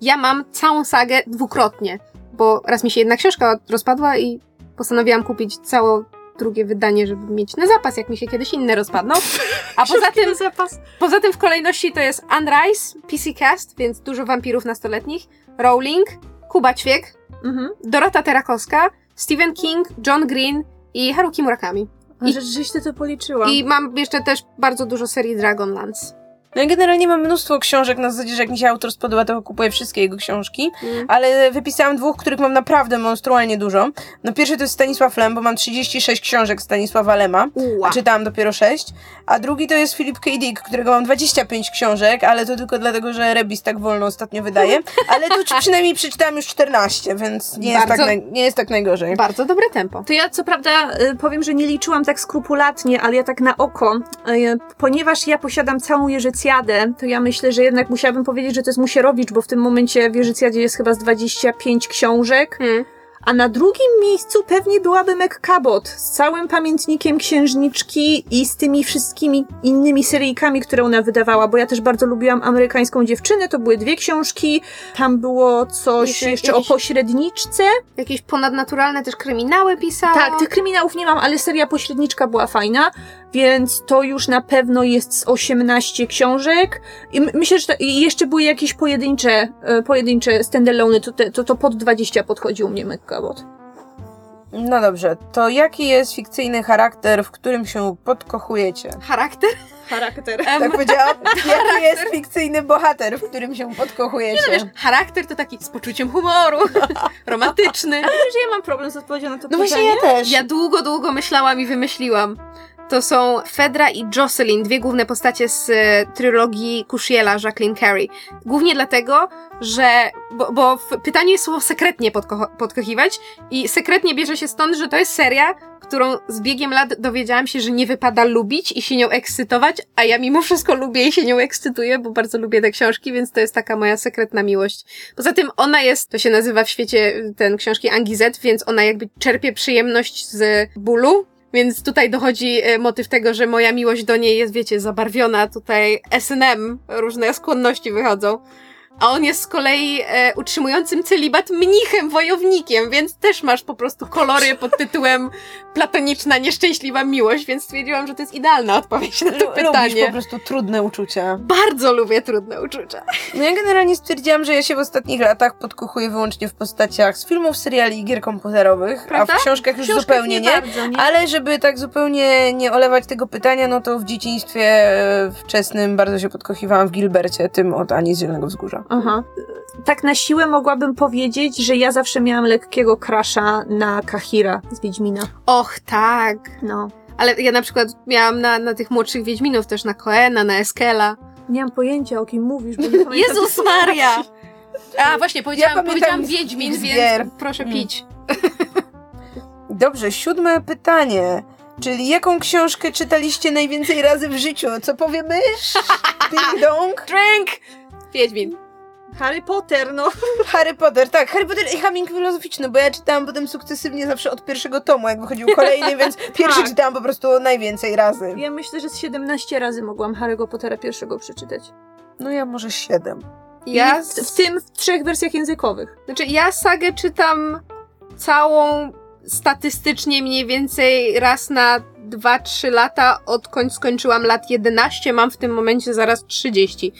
Ja mam całą sagę dwukrotnie, bo raz mi się jedna książka rozpadła i postanowiłam kupić całe drugie wydanie, żeby mieć na zapas, jak mi się kiedyś inne rozpadną. A poza tym zapas. Poza tym w kolejności to jest Unrise, PC Cast, więc dużo wampirów nastoletnich, Rowling, Kuba Ćwiek, Mhm. Dorota Terakowska, Stephen King, John Green i Haruki Murakami. I rzeczywiście to policzyłam. I mam jeszcze też bardzo dużo serii Dragonlance. No ja generalnie mam mnóstwo książek na zasadzie, że jak mi się autor spodoba, to kupuję wszystkie jego książki. Mm. Ale wypisałam dwóch, których mam naprawdę monstrualnie dużo. No pierwszy to jest Stanisław Lem, bo mam 36 książek Stanisława Lema. Uła. A czytałam dopiero 6. A drugi to jest Philip K. Dick, którego mam 25 książek, ale to tylko dlatego, że Rebis tak wolno ostatnio wydaje. Ale tu przynajmniej przeczytałam już 14, więc nie jest, tak, Bardzo- nie jest tak najgorzej. Bardzo dobre tempo. To ja co prawda y, powiem, że nie liczyłam tak skrupulatnie, ale ja tak na oko, y, ponieważ ja posiadam całą To ja myślę, że jednak musiałabym powiedzieć, że to jest Musierowicz, bo w tym momencie w Jeżycjadzie jest chyba z 25 książek, Hmm. A na drugim miejscu pewnie byłaby Meg Cabot z całym pamiętnikiem księżniczki i z tymi wszystkimi innymi seryjkami, które ona wydawała, bo ja też bardzo lubiłam amerykańską dziewczynę, to były dwie książki, tam było coś Jeszcze jeszcze o jakieś- pośredniczce. Jakieś ponadnaturalne też kryminały pisała. Tak, tych kryminałów nie mam, ale seria pośredniczka była fajna, więc to już na pewno jest z 18 książek. I my- myślę, że to, i jeszcze były jakieś pojedyncze, e, pojedyncze standalone, to, to, to pod 20 podchodził mnie No dobrze, to jaki jest fikcyjny charakter, w którym się podkochujecie? Charakter? Charakter. Tak powiedziałam? Jaki jest fikcyjny bohater, w którym się podkochujecie? no wiesz, charakter to taki z poczuciem humoru, romantyczny. Wiesz, że ja mam problem z odpowiedzią na to no pytanie? właśnie ja też. Ja długo, długo myślałam i wymyśliłam. To są Fedra i Jocelyn, dwie główne postacie z e, trylogii Cushiela Jacqueline Carey. Głównie dlatego, że. Bo, bo jest słowo sekretnie podko- podkochiwać, i sekretnie bierze się stąd, że to jest seria, którą z biegiem lat dowiedziałam się, że nie wypada lubić i się nią ekscytować, a ja mimo wszystko lubię i się nią ekscytuję, bo bardzo lubię te książki, więc to jest taka moja sekretna miłość. Poza tym ona jest, to się nazywa w świecie ten książki Angizet, więc ona jakby czerpie przyjemność z bólu. Więc tutaj dochodzi e, motyw tego, że moja miłość do niej jest, wiecie, zabarwiona. Tutaj SNM, różne skłonności wychodzą. A on jest z kolei e, utrzymującym celibat mnichem, wojownikiem, więc też masz po prostu kolory pod tytułem platoniczna, nieszczęśliwa miłość, więc stwierdziłam, że to jest idealna odpowiedź na to Lu- Lubisz po pytanie. prostu trudne uczucia. Bardzo lubię trudne uczucia. No ja generalnie stwierdziłam, że ja się w ostatnich latach podkochuję wyłącznie w postaciach z filmów, seriali i gier komputerowych, Prawda? a w książkach już Książkach zupełnie nie. Bardzo, nie? Ale żeby tak zupełnie nie olewać tego pytania, no to w dzieciństwie e, wczesnym bardzo się podkochiwałam w Gilbercie, tym od Ani z Zielonego Wzgórza. Aha. Tak na siłę mogłabym powiedzieć, że ja zawsze miałam lekkiego krasza na Kahira z Wiedźmina. Och, tak. No. Ale ja na przykład miałam na, na tych młodszych Wiedźminów też, na Koena, na Eskela. Nie mam pojęcia, o kim mówisz, bo nie. Jezus Maria! A, właśnie, powiedziałam, pamiętam powiedziałam Wiedźmin, więc proszę Mm. pić. Dobrze, siódme pytanie. Czyli jaką książkę czytaliście najwięcej razy w życiu? Co powie mysz? Ding dong? Drink! Wiedźmin. Harry Potter, no. Harry Potter, tak. Harry Potter i Haming filozoficzny, bo ja czytałam potem sukcesywnie zawsze od pierwszego tomu, jak wychodził kolejny, więc pierwszy Tak. czytałam po prostu najwięcej razy. Ja myślę, że z 17 razy mogłam Harry'ego Pottera pierwszego przeczytać. No ja może siedem. Ja, I w, w tym w trzech wersjach językowych. znaczy ja sagę czytam całą statystycznie mniej więcej raz na 2-3 lata, odkąd skończyłam lat 11, mam w tym momencie zaraz 30.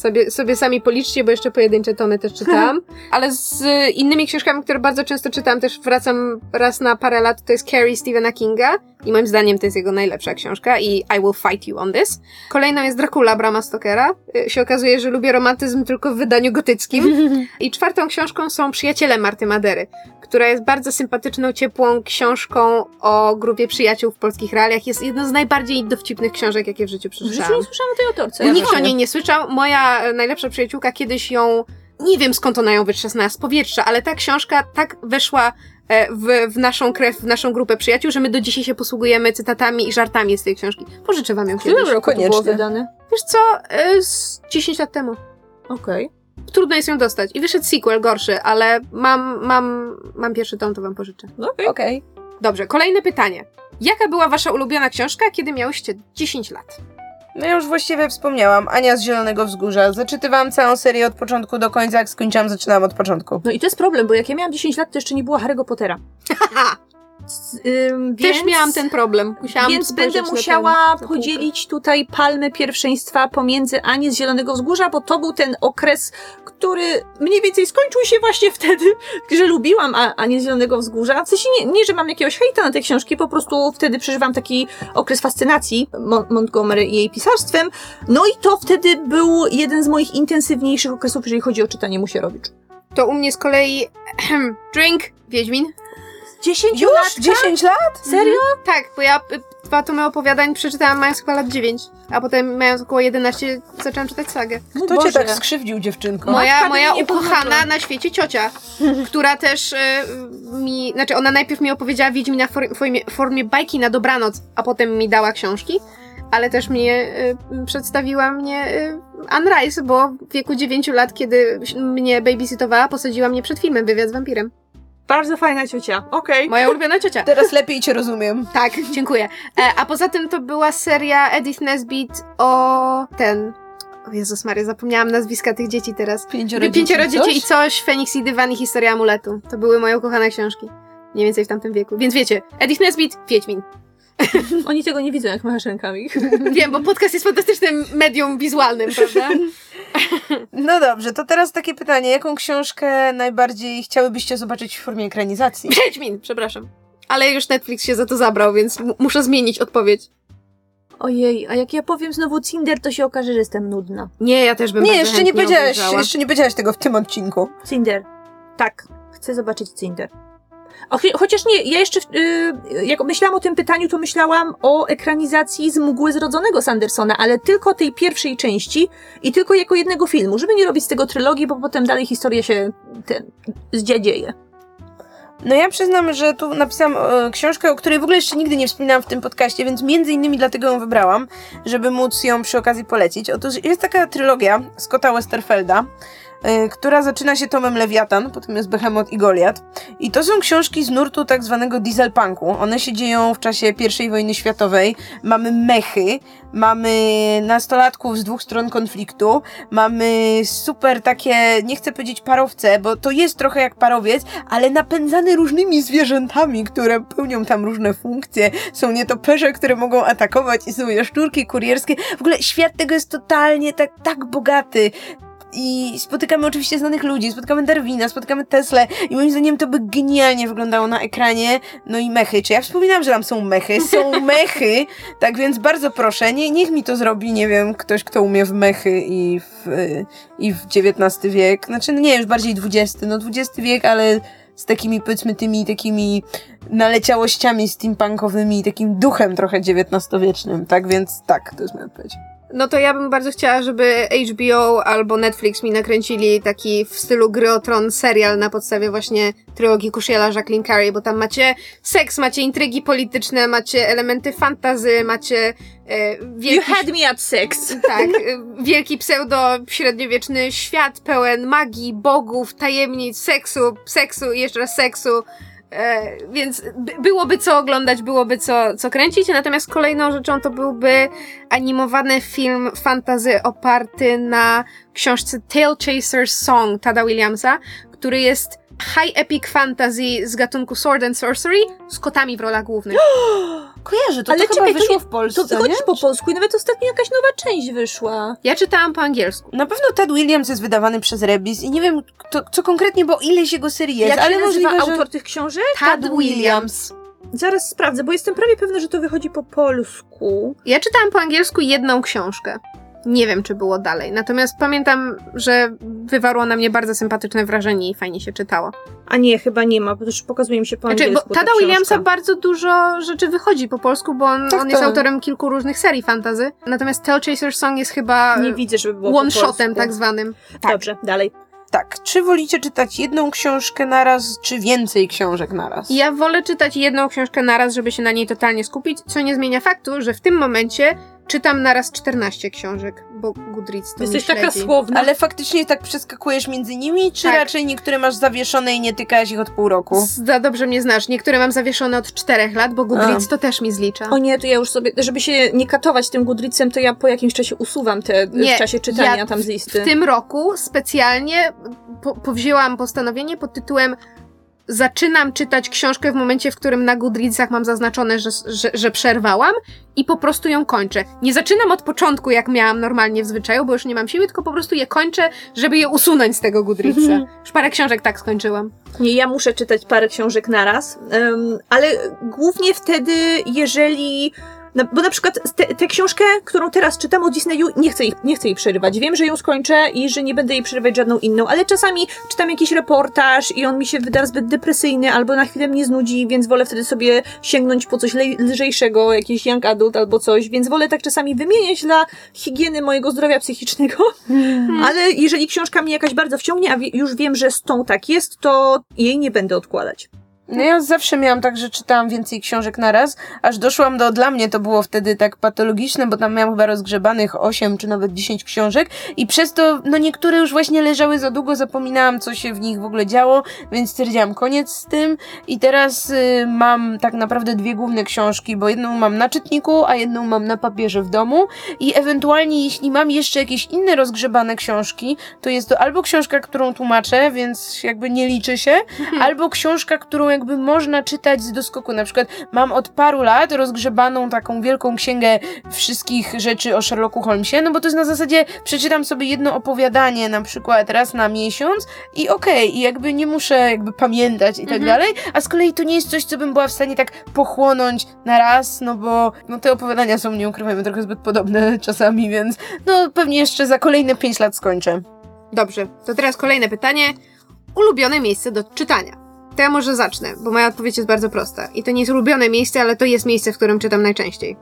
Sobie, sobie sami policzcie, bo jeszcze pojedyncze tomy też czytałam. Ale z innymi książkami, które bardzo często czytam, też wracam raz na parę lat, to jest Carrie Stephena Kinga. I moim zdaniem to jest jego najlepsza książka i I Will Fight You on This. Kolejną jest Dracula Brama Stokera. Y, się okazuje, że lubię romantyzm tylko w wydaniu gotyckim. I czwartą książką są Przyjaciele Marty Madery, która jest bardzo sympatyczną, ciepłą książką o grupie przyjaciół w polskich realiach. Jest jedną z najbardziej dowcipnych książek, jakie w życiu W życiu przeczytałam. nie słyszałam o tej autorce. Nikt właśnie. o niej nie słyszał. Moja najlepsza przyjaciółka kiedyś ją, nie wiem skąd ona ją wytrzasnęła, z powietrza, ale ta książka tak weszła e, w, w naszą krew, w naszą grupę przyjaciół, że my do dzisiaj się posługujemy cytatami i żartami z tej książki. Pożyczę wam ją W którym kiedyś. roku to było koniecznie. wydane? Wiesz co, e, z 10 lat temu. Okej. Trudno jest ją dostać. I wyszedł sequel gorszy, ale mam, mam, mam pierwszy tom, to wam pożyczę. No okej. Okej. Dobrze, kolejne pytanie. Jaka była wasza ulubiona książka, kiedy miałyście 10 lat? No ja już właściwie wspomniałam. Ania z Zielonego Wzgórza. Zaczytywałam całą serię od początku do końca. Jak skończyłam, zaczynałam od początku. No i to jest problem, bo jak ja miałam 10 lat, to jeszcze nie było Harry'ego Pottera. Ym, też więc- miałam ten problem. Musiałam Więc będę musiała ten- podzielić tutaj palmę pierwszeństwa pomiędzy Anię z Zielonego Wzgórza, bo to był ten okres, który mniej więcej skończył się właśnie wtedy, że lubiłam A- Anię z Zielonego Wzgórza. W sensie nie, nie, że mam jakiegoś hejta na te książki, po prostu wtedy przeżywam taki okres fascynacji Mon- Montgomery i jej pisarstwem. No i to wtedy był jeden z moich intensywniejszych okresów, jeżeli chodzi o czytanie Musierowicz. To u mnie z kolei Drink, Wiedźmin. 10 Już? lat? 10 lat? Serio? Tak, bo ja y, dwa tomy opowiadań przeczytałam mając chyba lat 9, a potem mając około 11 zaczęłam czytać sagę. Mój To cię Boże. tak skrzywdził, dziewczynko. Moja, moja nie ukochana pomogła. na świecie ciocia, która też y, mi, znaczy ona najpierw mi opowiedziała Wiedźmina w for- formie, formie bajki na dobranoc, a potem mi dała książki, ale też mnie y, przedstawiła mnie y, Anne Rice, bo w wieku 9 lat, kiedy mnie babysitowała, posadziła mnie przed filmem Wywiad z wampirem. Bardzo fajna ciocia. Okej. Moja ulubiona ciocia. Teraz lepiej cię rozumiem. Tak, dziękuję. E, a poza tym to była seria Edith Nesbit o ten... O Jezus Maria, zapomniałam nazwiska tych dzieci teraz. Pięcioro, Pięcioro dzieci, dzieci i coś, Feniks i Dywan i Historia Amuletu. To były moje ukochane książki. Mniej więcej w tamtym wieku. Więc wiecie, Edith Nesbit, Wiedźmin. Oni tego nie widzą, jak machasz rękami. Wiem, bo podcast jest fantastycznym medium wizualnym, prawda? No dobrze, to teraz takie pytanie. Jaką książkę najbardziej chciałybyście zobaczyć w formie ekranizacji? Wiedźmin, przepraszam. Ale już Netflix się za to zabrał, więc muszę zmienić odpowiedź. Ojej, a jak ja powiem znowu Cinder, to się okaże, że jestem nudna. Nie, ja też bym Nie, jeszcze nie powiedziałaś, obejrzała. jeszcze nie powiedziałaś tego w tym odcinku. Cinder. Tak, chcę zobaczyć Cinder. Chociaż nie, ja jeszcze, y, jak myślałam o tym pytaniu, to myślałam o ekranizacji z Mgły Zrodzonego Sandersona, ale tylko tej pierwszej części i tylko jako jednego filmu, żeby nie robić z tego trylogii, bo potem dalej historia się ten, zdziadzieje. No ja przyznam, że tu napisałam e, książkę, o której w ogóle jeszcze nigdy nie wspominałam w tym podcaście, więc między innymi dlatego ją wybrałam, żeby móc ją przy okazji polecić. Otóż jest taka trylogia Scotta Westerfelda, która zaczyna się tomem Lewiatan, potem jest Behemoth i Goliat. I to są książki z nurtu tak zwanego dieselpunku. One się dzieją w czasie I wojny światowej. Mamy mechy, mamy nastolatków z dwóch stron konfliktu, mamy super takie, nie chcę powiedzieć parowce, bo to jest trochę jak parowiec, ale napędzany różnymi zwierzętami, które pełnią tam różne funkcje. Są nietoperze, które mogą atakować i są jaszczurki kurierskie. W ogóle świat tego jest totalnie tak, tak bogaty. I spotykamy oczywiście znanych ludzi, spotykamy Darwina, spotykamy Teslę i moim zdaniem to by genialnie wyglądało na ekranie. No i mechy. Czy ja wspominałam, że tam są mechy? Są mechy! Tak więc bardzo proszę, nie, niech mi to zrobi, nie wiem, ktoś, kto umie w mechy i w, i w XIX wiek. Znaczy, no nie, już bardziej XX, no XX wiek, ale z takimi, powiedzmy, tymi takimi naleciałościami steampunkowymi, takim duchem trochę XIX-wiecznym, tak więc tak, to jest moja odpowiedź. No to ja bym bardzo chciała, żeby HBO albo Netflix mi nakręcili taki w stylu Gry o Tron serial na podstawie właśnie trylogii Kushiela Jacqueline Carey, bo tam macie seks, macie intrygi polityczne, macie elementy fantazy, macie e, You wielki... had me at sex. Tak, e, wielki pseudo-średniowieczny świat pełen magii, bogów, tajemnic, seksu, seksu i jeszcze raz seksu. E, więc by, byłoby co oglądać, byłoby co, co kręcić. Natomiast kolejną rzeczą to byłby animowany film fantazy oparty na książce Tale Chaser's Song Tada Williamsa, który jest high epic fantasy z gatunku Sword and Sorcery z kotami w rolach głównych. Kojarzę, to, Ale to czekaj, chyba to wyszło nie- w Polsce, To wychodzi nie? po polsku i nawet ostatnio jakaś nowa część wyszła. Ja czytałam po angielsku. Na pewno Ted Williams jest wydawany przez Rebis i nie wiem, kto, co konkretnie, bo ileś jego serii jest, Jak ale się nazywa możliwe, że... autor tych książek? Tad Williams. Zaraz sprawdzę, bo jestem prawie pewna, że to wychodzi po polsku. Ja czytałam po angielsku jedną książkę. Nie wiem, czy było dalej. Natomiast pamiętam, że wywarło na mnie bardzo sympatyczne wrażenie i fajnie się czytało. A nie, chyba nie ma, bo też pokazuje mi się po Znaczy, bo angielsku ta Tada Williamsa książka. bardzo dużo rzeczy wychodzi po polsku, bo on, Tak, on jest tak. autorem kilku różnych serii fantazy. Natomiast Tale Chaser Song jest chyba Nie widzę, żeby było po one-shotem tak zwanym. Dobrze, dalej. Tak, czy wolicie czytać jedną książkę naraz, czy więcej książek naraz? Ja wolę czytać jedną książkę naraz, żeby się na niej totalnie skupić, co nie zmienia faktu, że w tym momencie czytam naraz 14 książek, bo Goodreads to Jesteś taka słowna. Ale faktycznie tak przeskakujesz między nimi, czy Tak. raczej niektóre masz zawieszone i nie tykasz ich od pół roku? Za dobrze mnie znasz. Niektóre mam zawieszone od 4 lat, bo Goodreads to też mi zlicza. O nie, to ja już sobie, żeby się nie katować tym Goodreadsem, to ja po jakimś czasie usuwam te Nie, w czasie czytania ja tam z listy. W tym roku specjalnie po, powzięłam postanowienie pod tytułem Zaczynam czytać książkę w momencie, w którym na Goodreadsach mam zaznaczone, że, że, że przerwałam i po prostu ją kończę. Nie zaczynam od początku, jak miałam normalnie w zwyczaju, bo już nie mam siły, tylko po prostu je kończę, żeby je usunąć z tego Goodreadsa. Już parę książek tak skończyłam. Nie, ja muszę czytać parę książek naraz, um, ale głównie wtedy, jeżeli. No, bo na przykład te- tę książkę, którą teraz czytam o Disneyu, nie chcę, jej, nie chcę jej przerywać. Wiem, że ją skończę i że nie będę jej przerywać żadną inną, ale czasami czytam jakiś reportaż i on mi się wyda zbyt depresyjny albo na chwilę mnie znudzi, więc wolę wtedy sobie sięgnąć po coś le- lżejszego, jakiś young adult albo coś, więc wolę tak czasami wymieniać dla higieny mojego zdrowia psychicznego. Ale jeżeli książka mnie jakaś bardzo wciągnie, a wie, już wiem, że z tą tak jest, to jej nie będę odkładać. No ja zawsze miałam tak, że czytałam więcej książek na raz, aż doszłam do, dla mnie to było wtedy tak patologiczne, bo tam miałam chyba rozgrzebanych 8 czy nawet 10 książek i przez to, no niektóre już właśnie leżały za długo, zapominałam co się w nich w ogóle działo, więc stwierdziłam koniec z tym. I teraz y, mam tak naprawdę dwie główne książki, bo jedną mam na czytniku, a jedną mam na papierze w domu. I ewentualnie jeśli mam jeszcze jakieś inne rozgrzebane książki, to jest to albo książka, którą tłumaczę, więc jakby nie liczy się, albo książka, którą jakby można czytać z doskoku. Na przykład mam od paru lat rozgrzebaną taką wielką księgę wszystkich rzeczy o Sherlocku Holmesie, no bo to jest na zasadzie przeczytam sobie jedno opowiadanie na przykład raz na miesiąc i okej, i jakby nie muszę jakby pamiętać i tak Mhm. dalej, a z kolei to nie jest coś, co bym była w stanie tak pochłonąć na raz, no bo no te opowiadania są, nie ukrywajmy, trochę zbyt podobne czasami, więc no pewnie jeszcze za kolejne 5 lat skończę. Dobrze, to teraz kolejne pytanie. Ulubione miejsce do czytania. To ja może zacznę, bo moja odpowiedź jest bardzo prosta. I to nie jest ulubione miejsce, ale to jest miejsce, w którym czytam najczęściej.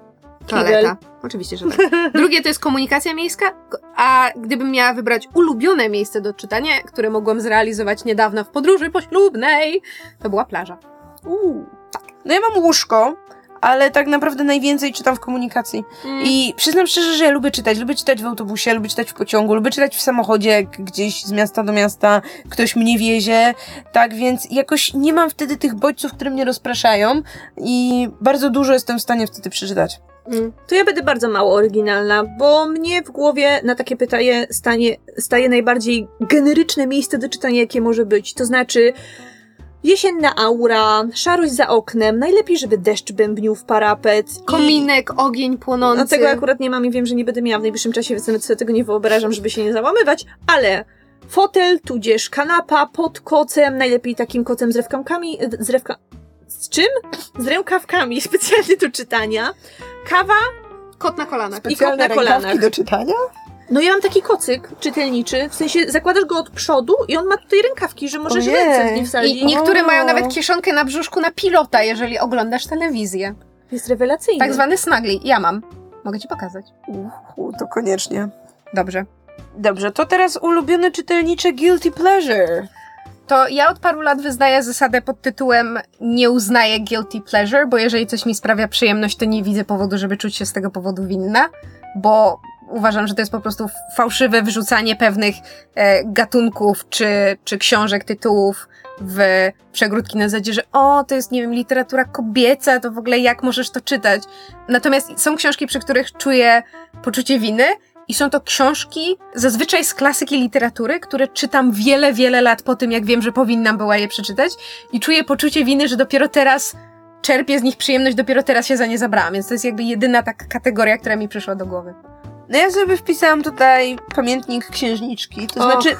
Toaleta. Oczywiście, że tak. Drugie to jest komunikacja miejska, a gdybym miała wybrać ulubione miejsce do czytania, które mogłam zrealizować niedawno w podróży poślubnej, to była plaża. Uuu, tak. No ja mam łóżko, ale tak naprawdę najwięcej czytam w komunikacji. I I przyznam szczerze, że ja lubię czytać. Lubię czytać w autobusie, lubię czytać w pociągu, lubię czytać w samochodzie, jak gdzieś z miasta do miasta ktoś mnie wiezie. Tak więc jakoś nie mam wtedy tych bodźców, które mnie rozpraszają i bardzo dużo jestem w stanie wtedy przeczytać. mm, To ja będę bardzo mało oryginalna, bo mnie w głowie na takie pytanie stanie, staje najbardziej generyczne miejsce do czytania, jakie może być. To znaczy jesienna aura, szarość za oknem, najlepiej, żeby deszcz bębnił w parapet. i- kominek, ogień płonący. No tego akurat nie mam i wiem, że nie będę miała w najbliższym czasie, więc nawet sobie tego nie wyobrażam, żeby się nie załamywać, ale fotel, tudzież kanapa pod kocem, najlepiej takim kocem z rękawkami, z ręka... Z czym? Z rękawkami, specjalnie do czytania. Kawa, Kot na kolanach. I kot na kolanach. do czytania? No ja mam taki kocyk czytelniczy, w sensie zakładasz go od przodu i on ma tutaj rękawki, że możesz Ojej. ręce w nie wsadzić. I niektóre O. mają nawet kieszonkę na brzuszku na pilota, jeżeli oglądasz telewizję. Jest rewelacyjny. Tak zwany snagli. Ja mam. Mogę ci pokazać. Uhu, to koniecznie. Dobrze. Dobrze, to teraz ulubione czytelnicze Guilty Pleasure. To ja od paru lat wyznaję zasadę pod tytułem nie uznaję guilty pleasure, bo jeżeli coś mi sprawia przyjemność, to nie widzę powodu, żeby czuć się z tego powodu winna, bo uważam, że to jest po prostu fałszywe wyrzucanie pewnych e, gatunków czy, czy książek, tytułów w przegródki na zasadzie, że o, to jest, nie wiem, literatura kobieca, to w ogóle jak możesz to czytać? Natomiast są książki, przy których czuję poczucie winy, i są to książki zazwyczaj z klasyki literatury, które czytam wiele, wiele lat po tym, jak wiem, że powinnam była je przeczytać i czuję poczucie winy, że dopiero teraz czerpię z nich przyjemność, dopiero teraz się za nie zabrałam, więc to jest jakby jedyna taka kategoria, która mi przyszła do głowy. No ja sobie wpisałam tutaj pamiętnik księżniczki, to Och. znaczy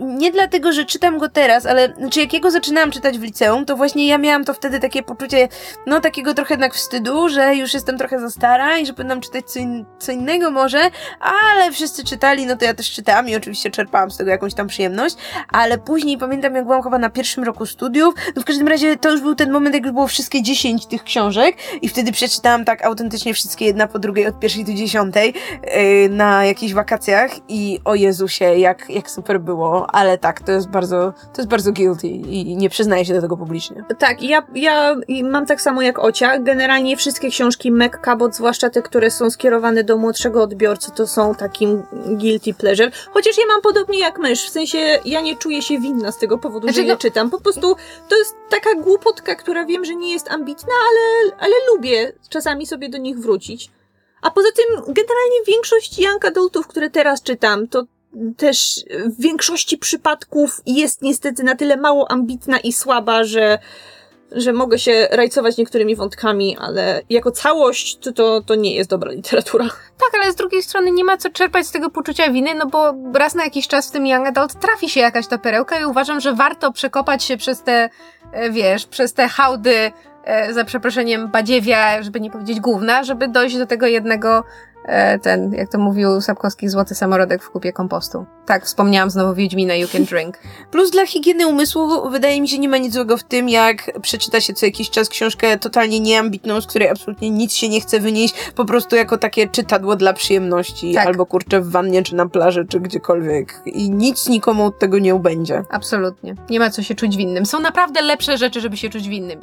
nie dlatego, że czytam go teraz, ale znaczy jak zaczynałam czytać w liceum, to właśnie ja miałam to wtedy takie poczucie, no takiego trochę jednak wstydu, że już jestem trochę za stara i że powinnam czytać co, in, co innego może, ale wszyscy czytali, no to ja też czytałam i oczywiście czerpałam z tego jakąś tam przyjemność, ale później pamiętam jak byłam chyba na pierwszym roku studiów, no w każdym razie to już był ten moment, jak już było wszystkie 10 tych książek i wtedy przeczytałam tak autentycznie wszystkie jedna po drugiej od pierwszej do dziesiątej yy, na jakichś wakacjach i o Jezusie, jak, jak super było, ale tak, to jest bardzo, to jest bardzo guilty i nie przyznaję się do tego publicznie. Tak, ja, ja mam tak samo jak Ocia. Generalnie wszystkie książki Mac Cabot, zwłaszcza te, które są skierowane do młodszego odbiorcy, to są takim guilty pleasure. Chociaż ja mam podobnie jak mysz, w sensie ja nie czuję się winna z tego powodu, Znaczy, że no- je czytam. Po prostu to jest taka głupotka, która wiem, że nie jest ambitna, ale, ale lubię czasami sobie do nich wrócić. A poza tym, generalnie większość young adultów, które teraz czytam, to też w większości przypadków jest niestety na tyle mało ambitna i słaba, że, że mogę się rajcować niektórymi wątkami, ale jako całość to, to, to nie jest dobra literatura. Tak, ale z drugiej strony nie ma co czerpać z tego poczucia winy, no bo raz na jakiś czas w tym Young Adult trafi się jakaś ta perełka i uważam, że warto przekopać się przez te, e, wiesz, przez te hałdy, e, za przeproszeniem, badziewia, żeby nie powiedzieć główna, żeby dojść do tego jednego ten, jak to mówił Sapkowski, złoty samorodek w kupie kompostu. Tak, wspomniałam znowu Wiedźmina You Can Drink. Plus dla higieny umysłu wydaje mi się nie ma nic złego w tym, jak przeczyta się co jakiś czas książkę totalnie nieambitną, z której absolutnie nic się nie chce wynieść, po prostu jako takie czytadło dla przyjemności, Tak. albo kurczę w wannie, czy na plaży, czy gdziekolwiek. I nic nikomu od tego nie ubędzie. Absolutnie. Nie ma co się czuć winnym. Są naprawdę lepsze rzeczy, żeby się czuć winnym.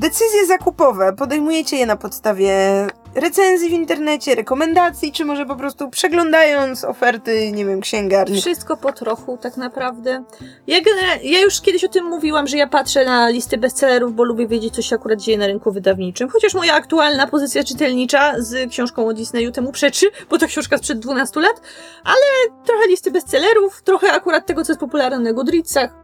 Decyzje zakupowe podejmujecie je na podstawie recenzji w internecie, rekomendacji, czy może po prostu przeglądając oferty, nie wiem, księgarni. Wszystko po trochu, tak naprawdę. Ja, ja już kiedyś o tym mówiłam, że ja patrzę na listy bestsellerów, bo lubię wiedzieć, co się akurat dzieje na rynku wydawniczym. Chociaż moja aktualna pozycja czytelnicza z książką o Disneyu temu przeczy, bo to książka sprzed 12 lat, ale trochę listy bestsellerów, trochę akurat tego, co jest popularne na Goodreadsach.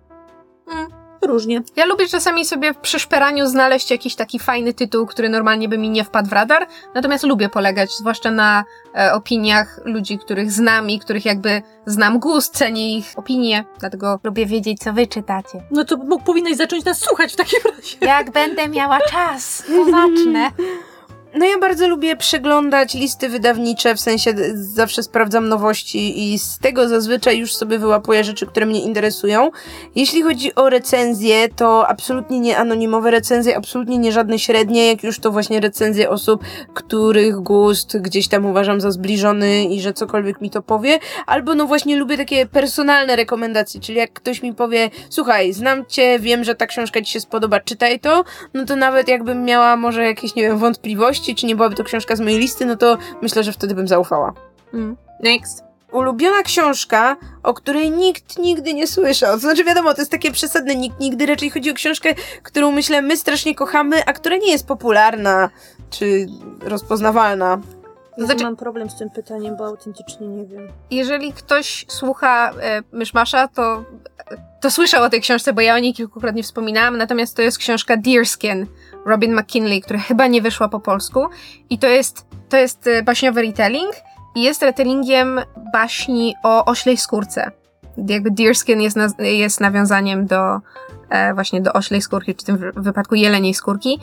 Mm, różnie. Ja lubię czasami sobie w przyszperaniu znaleźć jakiś taki fajny tytuł, który normalnie by mi nie wpadł w radar, natomiast lubię polegać, zwłaszcza na e, opiniach ludzi, których znam i których jakby znam gust, cenię ich opinie, dlatego lubię wiedzieć, co wy czytacie. No to bo, powinnaś zacząć nas słuchać w takim razie. Jak będę miała czas, to zacznę. No ja bardzo lubię przeglądać listy wydawnicze, w sensie zawsze sprawdzam nowości i z tego zazwyczaj już sobie wyłapuję rzeczy, które mnie interesują. Jeśli chodzi o recenzje, to absolutnie nie anonimowe recenzje, absolutnie nie żadne średnie, jak już to właśnie recenzje osób, których gust gdzieś tam uważam za zbliżony i że cokolwiek mi to powie. Albo no właśnie lubię takie personalne rekomendacje, czyli jak ktoś mi powie, słuchaj, znam cię, wiem, że ta książka ci się spodoba, czytaj to, no to nawet jakbym miała może jakieś, nie wiem, wątpliwości, czy nie byłaby to książka z mojej listy, no to myślę, że wtedy bym zaufała. Mm. Next. Ulubiona książka, o której nikt nigdy nie słyszał. To znaczy, wiadomo, to jest takie przesadne, nikt nigdy. Raczej chodzi o książkę, którą myślę, my strasznie kochamy, a która nie jest popularna czy rozpoznawalna. Ja Znaczy- mam problem z tym pytaniem, bo autentycznie nie wiem. Jeżeli ktoś słucha e, Myszmasza, to, to słyszał o tej książce, bo ja o niej kilkukrotnie wspominałam, natomiast to jest książka Deerskin Robin McKinley, która chyba nie wyszła po polsku i to jest, to jest e, baśniowy retelling i jest retellingiem baśni o oślej skórce. Jakby Deerskin jest, naz- jest nawiązaniem do e, właśnie do oślej skórki, czy w tym wy- wypadku jeleniej skórki.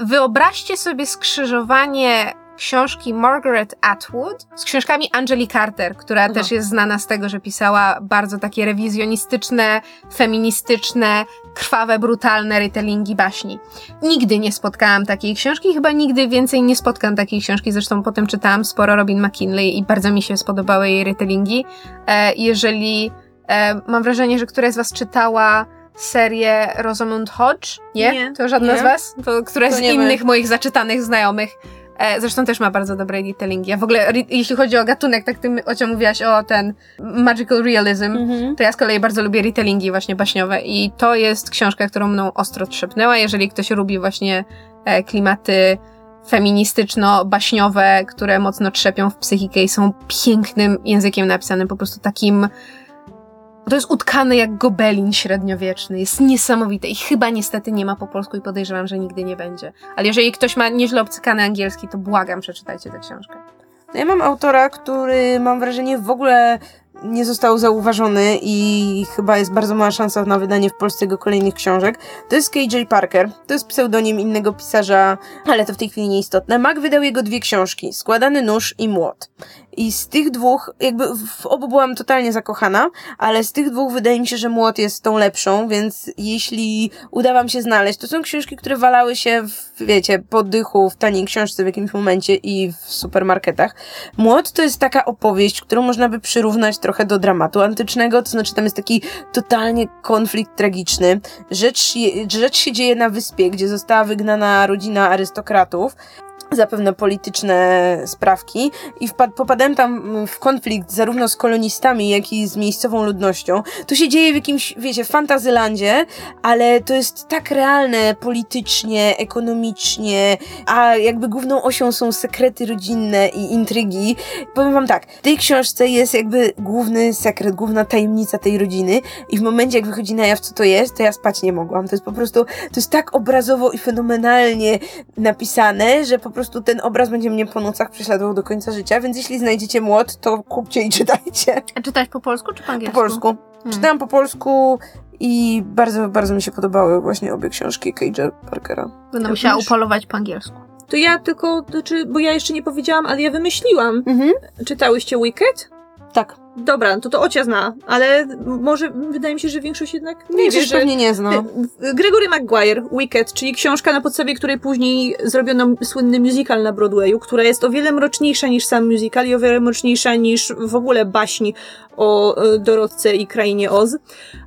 Wyobraźcie sobie skrzyżowanie książki Margaret Atwood z książkami Angeli Carter, która No. też jest znana z tego, że pisała bardzo takie rewizjonistyczne, feministyczne, krwawe, brutalne retellingi baśni. Nigdy nie spotkałam takiej książki, chyba nigdy więcej nie spotkam takiej książki, zresztą potem czytałam sporo Robin McKinley i bardzo mi się spodobały jej retellingi. E, jeżeli e, mam wrażenie, że któraś z was czytała serię Rosamund Hodge? Nie? Nie. To żadna Nie. z was? To któraś To z nie my. innych moich zaczytanych znajomych. E, zresztą też ma bardzo dobre retellingi. Ja w ogóle, jeśli chodzi o gatunek, tak ty o czym mówiłaś, o ten magical realism, Mhm. to ja z kolei bardzo lubię retellingi właśnie baśniowe i to jest książka, którą mną ostro trzepnęła. Jeżeli ktoś lubi właśnie e, klimaty feministyczno-baśniowe, które mocno trzepią w psychikę i są pięknym językiem napisanym, po prostu takim to jest utkane jak gobelin średniowieczny. Jest niesamowite i chyba niestety nie ma po polsku i podejrzewam, że nigdy nie będzie. Ale jeżeli ktoś ma nieźle obcykany angielski, to błagam, przeczytajcie tę książkę. No ja mam autora, który mam wrażenie w ogóle nie został zauważony i chyba jest bardzo mała szansa na wydanie w Polsce jego kolejnych książek. To jest KJ Parker. To jest pseudonim innego pisarza, ale to w tej chwili nieistotne. Mac wydał jego dwie książki, Składany nóż i Młot. I z tych dwóch, jakby w obu byłam totalnie zakochana, ale z tych dwóch wydaje mi się, że Młot jest tą lepszą, więc jeśli uda wam się znaleźć, to są książki, które walały się w, wiecie, po dychu w taniej książce w jakimś momencie i w supermarketach. Młot to jest taka opowieść, którą można by przyrównać trochę do dramatu antycznego, to znaczy tam jest taki totalnie konflikt tragiczny. Rzecz, rzecz się dzieje na wyspie, gdzie została wygnana rodzina arystokratów. Zapewne polityczne sprawki, i wpad- popadałem tam w konflikt zarówno z kolonistami, jak i z miejscową ludnością. To się dzieje w jakimś, wiecie, fantazylandzie, ale to jest tak realne politycznie, ekonomicznie, a jakby główną osią są sekrety rodzinne i intrygi. Powiem wam tak, w tej książce jest jakby główny sekret, główna tajemnica tej rodziny i w momencie jak wychodzi na jaw co to jest, to ja spać nie mogłam. To jest po prostu, to jest tak obrazowo i fenomenalnie napisane, że po prostu ten obraz będzie mnie po nocach prześladował do końca życia, więc jeśli znajdziecie młot, to kupcie i czytajcie. A czytałeś po polsku czy po Po angielsku? polsku. Czytałam po polsku i bardzo, bardzo mi się podobały właśnie obie książki KJ Parkera. Będę Również? musiała upolować po angielsku. To ja tylko, znaczy, bo ja jeszcze nie powiedziałam, ale ja wymyśliłam. Mhm. Czytałyście Wicked? Tak. Dobra, no to to Ocia zna, ale może wydaje mi się, że większość jednak nie wie, Większość że... pewnie nie zna. Gregory Maguire, Wicked, czyli książka, na podstawie której później zrobiono słynny musical na Broadwayu, która jest o wiele mroczniejsza niż sam musical i o wiele mroczniejsza niż w ogóle baśni o y, Dorotce i Krainie Oz,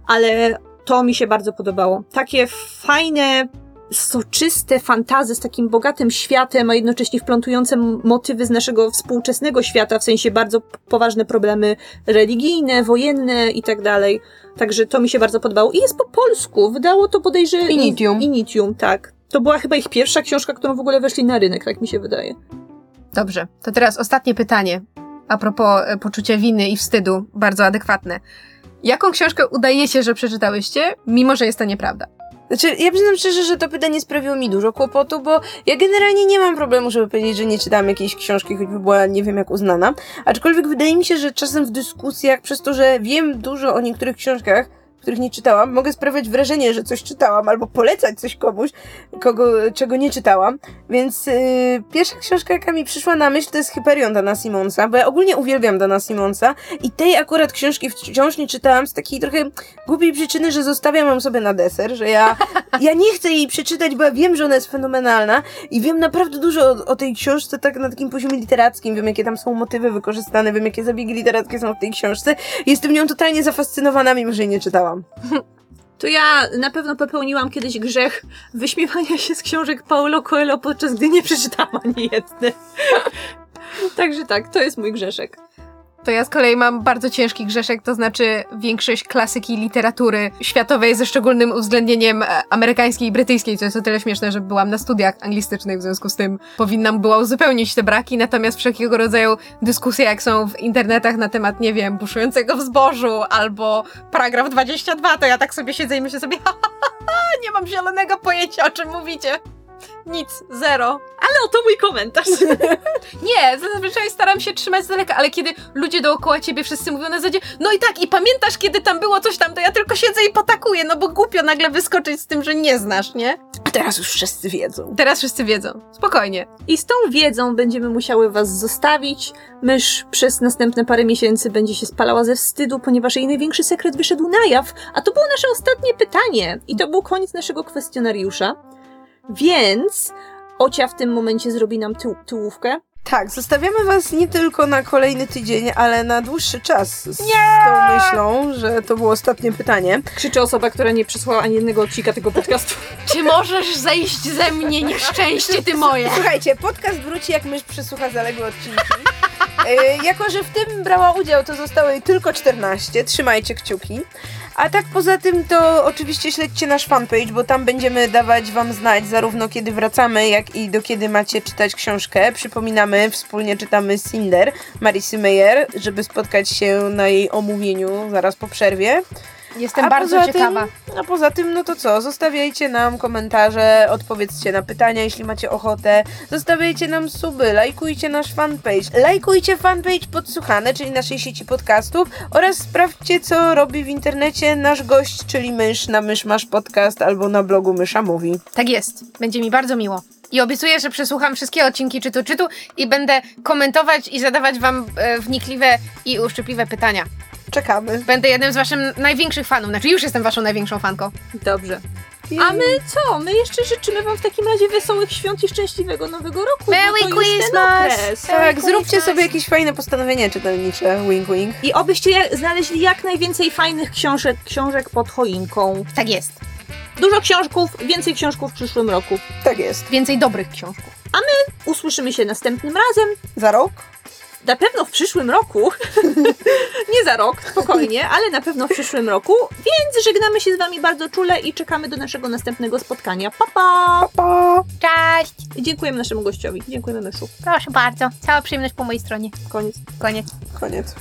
ale to mi się bardzo podobało. Takie fajne, soczyste fantazy z takim bogatym światem, a jednocześnie wplątujące motywy z naszego współczesnego świata, w sensie bardzo poważne problemy religijne, wojenne i tak dalej. Także to mi się bardzo podobało. I jest po polsku. Wydało to podejrzewam. Initium. Initium, tak. To była chyba ich pierwsza książka, którą w ogóle weszli na rynek, tak mi się wydaje. Dobrze, to teraz ostatnie pytanie. A propos e, poczucia winy i wstydu, bardzo adekwatne. Jaką książkę udaje się, że przeczytałyście, mimo że jest to nieprawda? Znaczy, ja przyznam szczerze, że to pytanie sprawiło mi dużo kłopotu, bo ja generalnie nie mam problemu, żeby powiedzieć, że nie czytałam jakiejś książki, choćby była nie wiem jak uznana. Aczkolwiek wydaje mi się, że czasem w dyskusjach, przez to, że wiem dużo o niektórych książkach, których nie czytałam, mogę sprawiać wrażenie, że coś czytałam, albo polecać coś komuś, kogo, czego nie czytałam. Więc yy, pierwsza książka, jaka mi przyszła na myśl, to jest Hyperion Dana Simonsa, bo ja ogólnie uwielbiam Dana Simonsa i tej akurat książki wciąż nie czytałam z takiej trochę głupiej przyczyny, że zostawiam ją sobie na deser, że ja, ja nie chcę jej przeczytać, bo ja wiem, że ona jest fenomenalna i wiem naprawdę dużo o, o tej książce tak na takim poziomie literackim, wiem jakie tam są motywy wykorzystane, wiem jakie zabiegi literackie są w tej książce. Jestem nią totalnie zafascynowana, mimo że jej nie czytałam. To ja na pewno popełniłam kiedyś grzech wyśmiewania się z książek Paulo Coelho, podczas gdy nie przeczytałam ani jednej. Także tak, to jest mój grzeszek. To ja z kolei mam bardzo ciężki grzeszek, to znaczy większość klasyki literatury światowej ze szczególnym uwzględnieniem e, amerykańskiej i brytyjskiej, co jest o tyle śmieszne, że byłam na studiach anglistycznych, w związku z tym powinnam była uzupełnić te braki, natomiast wszelkiego rodzaju dyskusje, jak są w internetach na temat, nie wiem, buszującego w zbożu albo paragraf 22, to ja tak sobie siedzę i myślę sobie, ha, ha, ha, ha, nie mam zielonego pojęcia, o czym mówicie. Nic, zero. Ale oto mój komentarz. Nie, zazwyczaj staram się trzymać z daleka, ale kiedy ludzie dookoła ciebie wszyscy mówią na zasadzie, no i tak, i pamiętasz, kiedy tam było coś tam, to ja tylko siedzę i potakuję, no bo głupio nagle wyskoczyć z tym, że nie znasz, nie? A teraz już wszyscy wiedzą. Teraz wszyscy wiedzą. Spokojnie. I z tą wiedzą będziemy musiały was zostawić. Mysz przez następne parę miesięcy będzie się spalała ze wstydu, ponieważ jej największy sekret wyszedł na jaw. A to było nasze ostatnie pytanie. I to był koniec naszego kwestionariusza. Więc Ocia w tym momencie zrobi nam tył, tyłówkę. Tak, zostawiamy was nie tylko na kolejny tydzień, ale na dłuższy czas z, z tą myślą, że to było ostatnie pytanie. Krzyczy osoba, która nie przysłała ani jednego odcinka tego podcastu. Czy możesz zejść ze mnie, nieszczęście ty moje? Słuchajcie, podcast wróci jak mysz przesłucha zaległe odcinki. E, jako, że w tym brała udział, to zostało jej tylko 14. Trzymajcie kciuki. A tak poza tym to oczywiście śledźcie nasz fanpage, bo tam będziemy dawać wam znać zarówno kiedy wracamy, jak i do kiedy macie czytać książkę. Przypominamy, wspólnie czytamy Cinder Marisy Meyer, żeby spotkać się na jej omówieniu zaraz po przerwie. Jestem A bardzo ciekawa. Tym, a poza tym, no to co? Zostawiajcie nam komentarze, odpowiedzcie na pytania, jeśli macie ochotę. Zostawiajcie nam suby, lajkujcie nasz fanpage. Lajkujcie fanpage Podsłuchane, czyli naszej sieci podcastów oraz sprawdźcie, co robi w internecie nasz gość, czyli mysz na Mysz Masz Podcast albo na blogu Mysza Mówi. Tak jest. Będzie mi bardzo miło. I obiecuję, że przesłucham wszystkie odcinki czytu czytu i będę komentować i zadawać wam e, wnikliwe i uszczypliwe pytania. Czekamy. Będę jednym z waszym największych fanów. Znaczy już jestem waszą największą fanką. Dobrze. A my co? My jeszcze życzymy wam w takim razie wesołych świąt i szczęśliwego nowego roku. Merry bo to już ten Christmas! okres. Tak, zróbcie sobie jakieś fajne postanowienia czytelnicze. Wink, wink. I obyście znaleźli jak najwięcej fajnych książek, książek pod choinką. Tak jest. Dużo książków, więcej książków w przyszłym roku. Tak jest. Więcej dobrych książków. Usłyszymy się następnym razem. Za rok? Na pewno w przyszłym roku. Nie za rok, spokojnie, ale na pewno w przyszłym roku. Więc żegnamy się z wami bardzo czule i czekamy do naszego następnego spotkania. Pa, pa! Pa! Cześć! I dziękujemy naszemu gościowi. Dziękujemy myszu. Proszę bardzo. Cała przyjemność po mojej stronie. Koniec. Koniec. Koniec.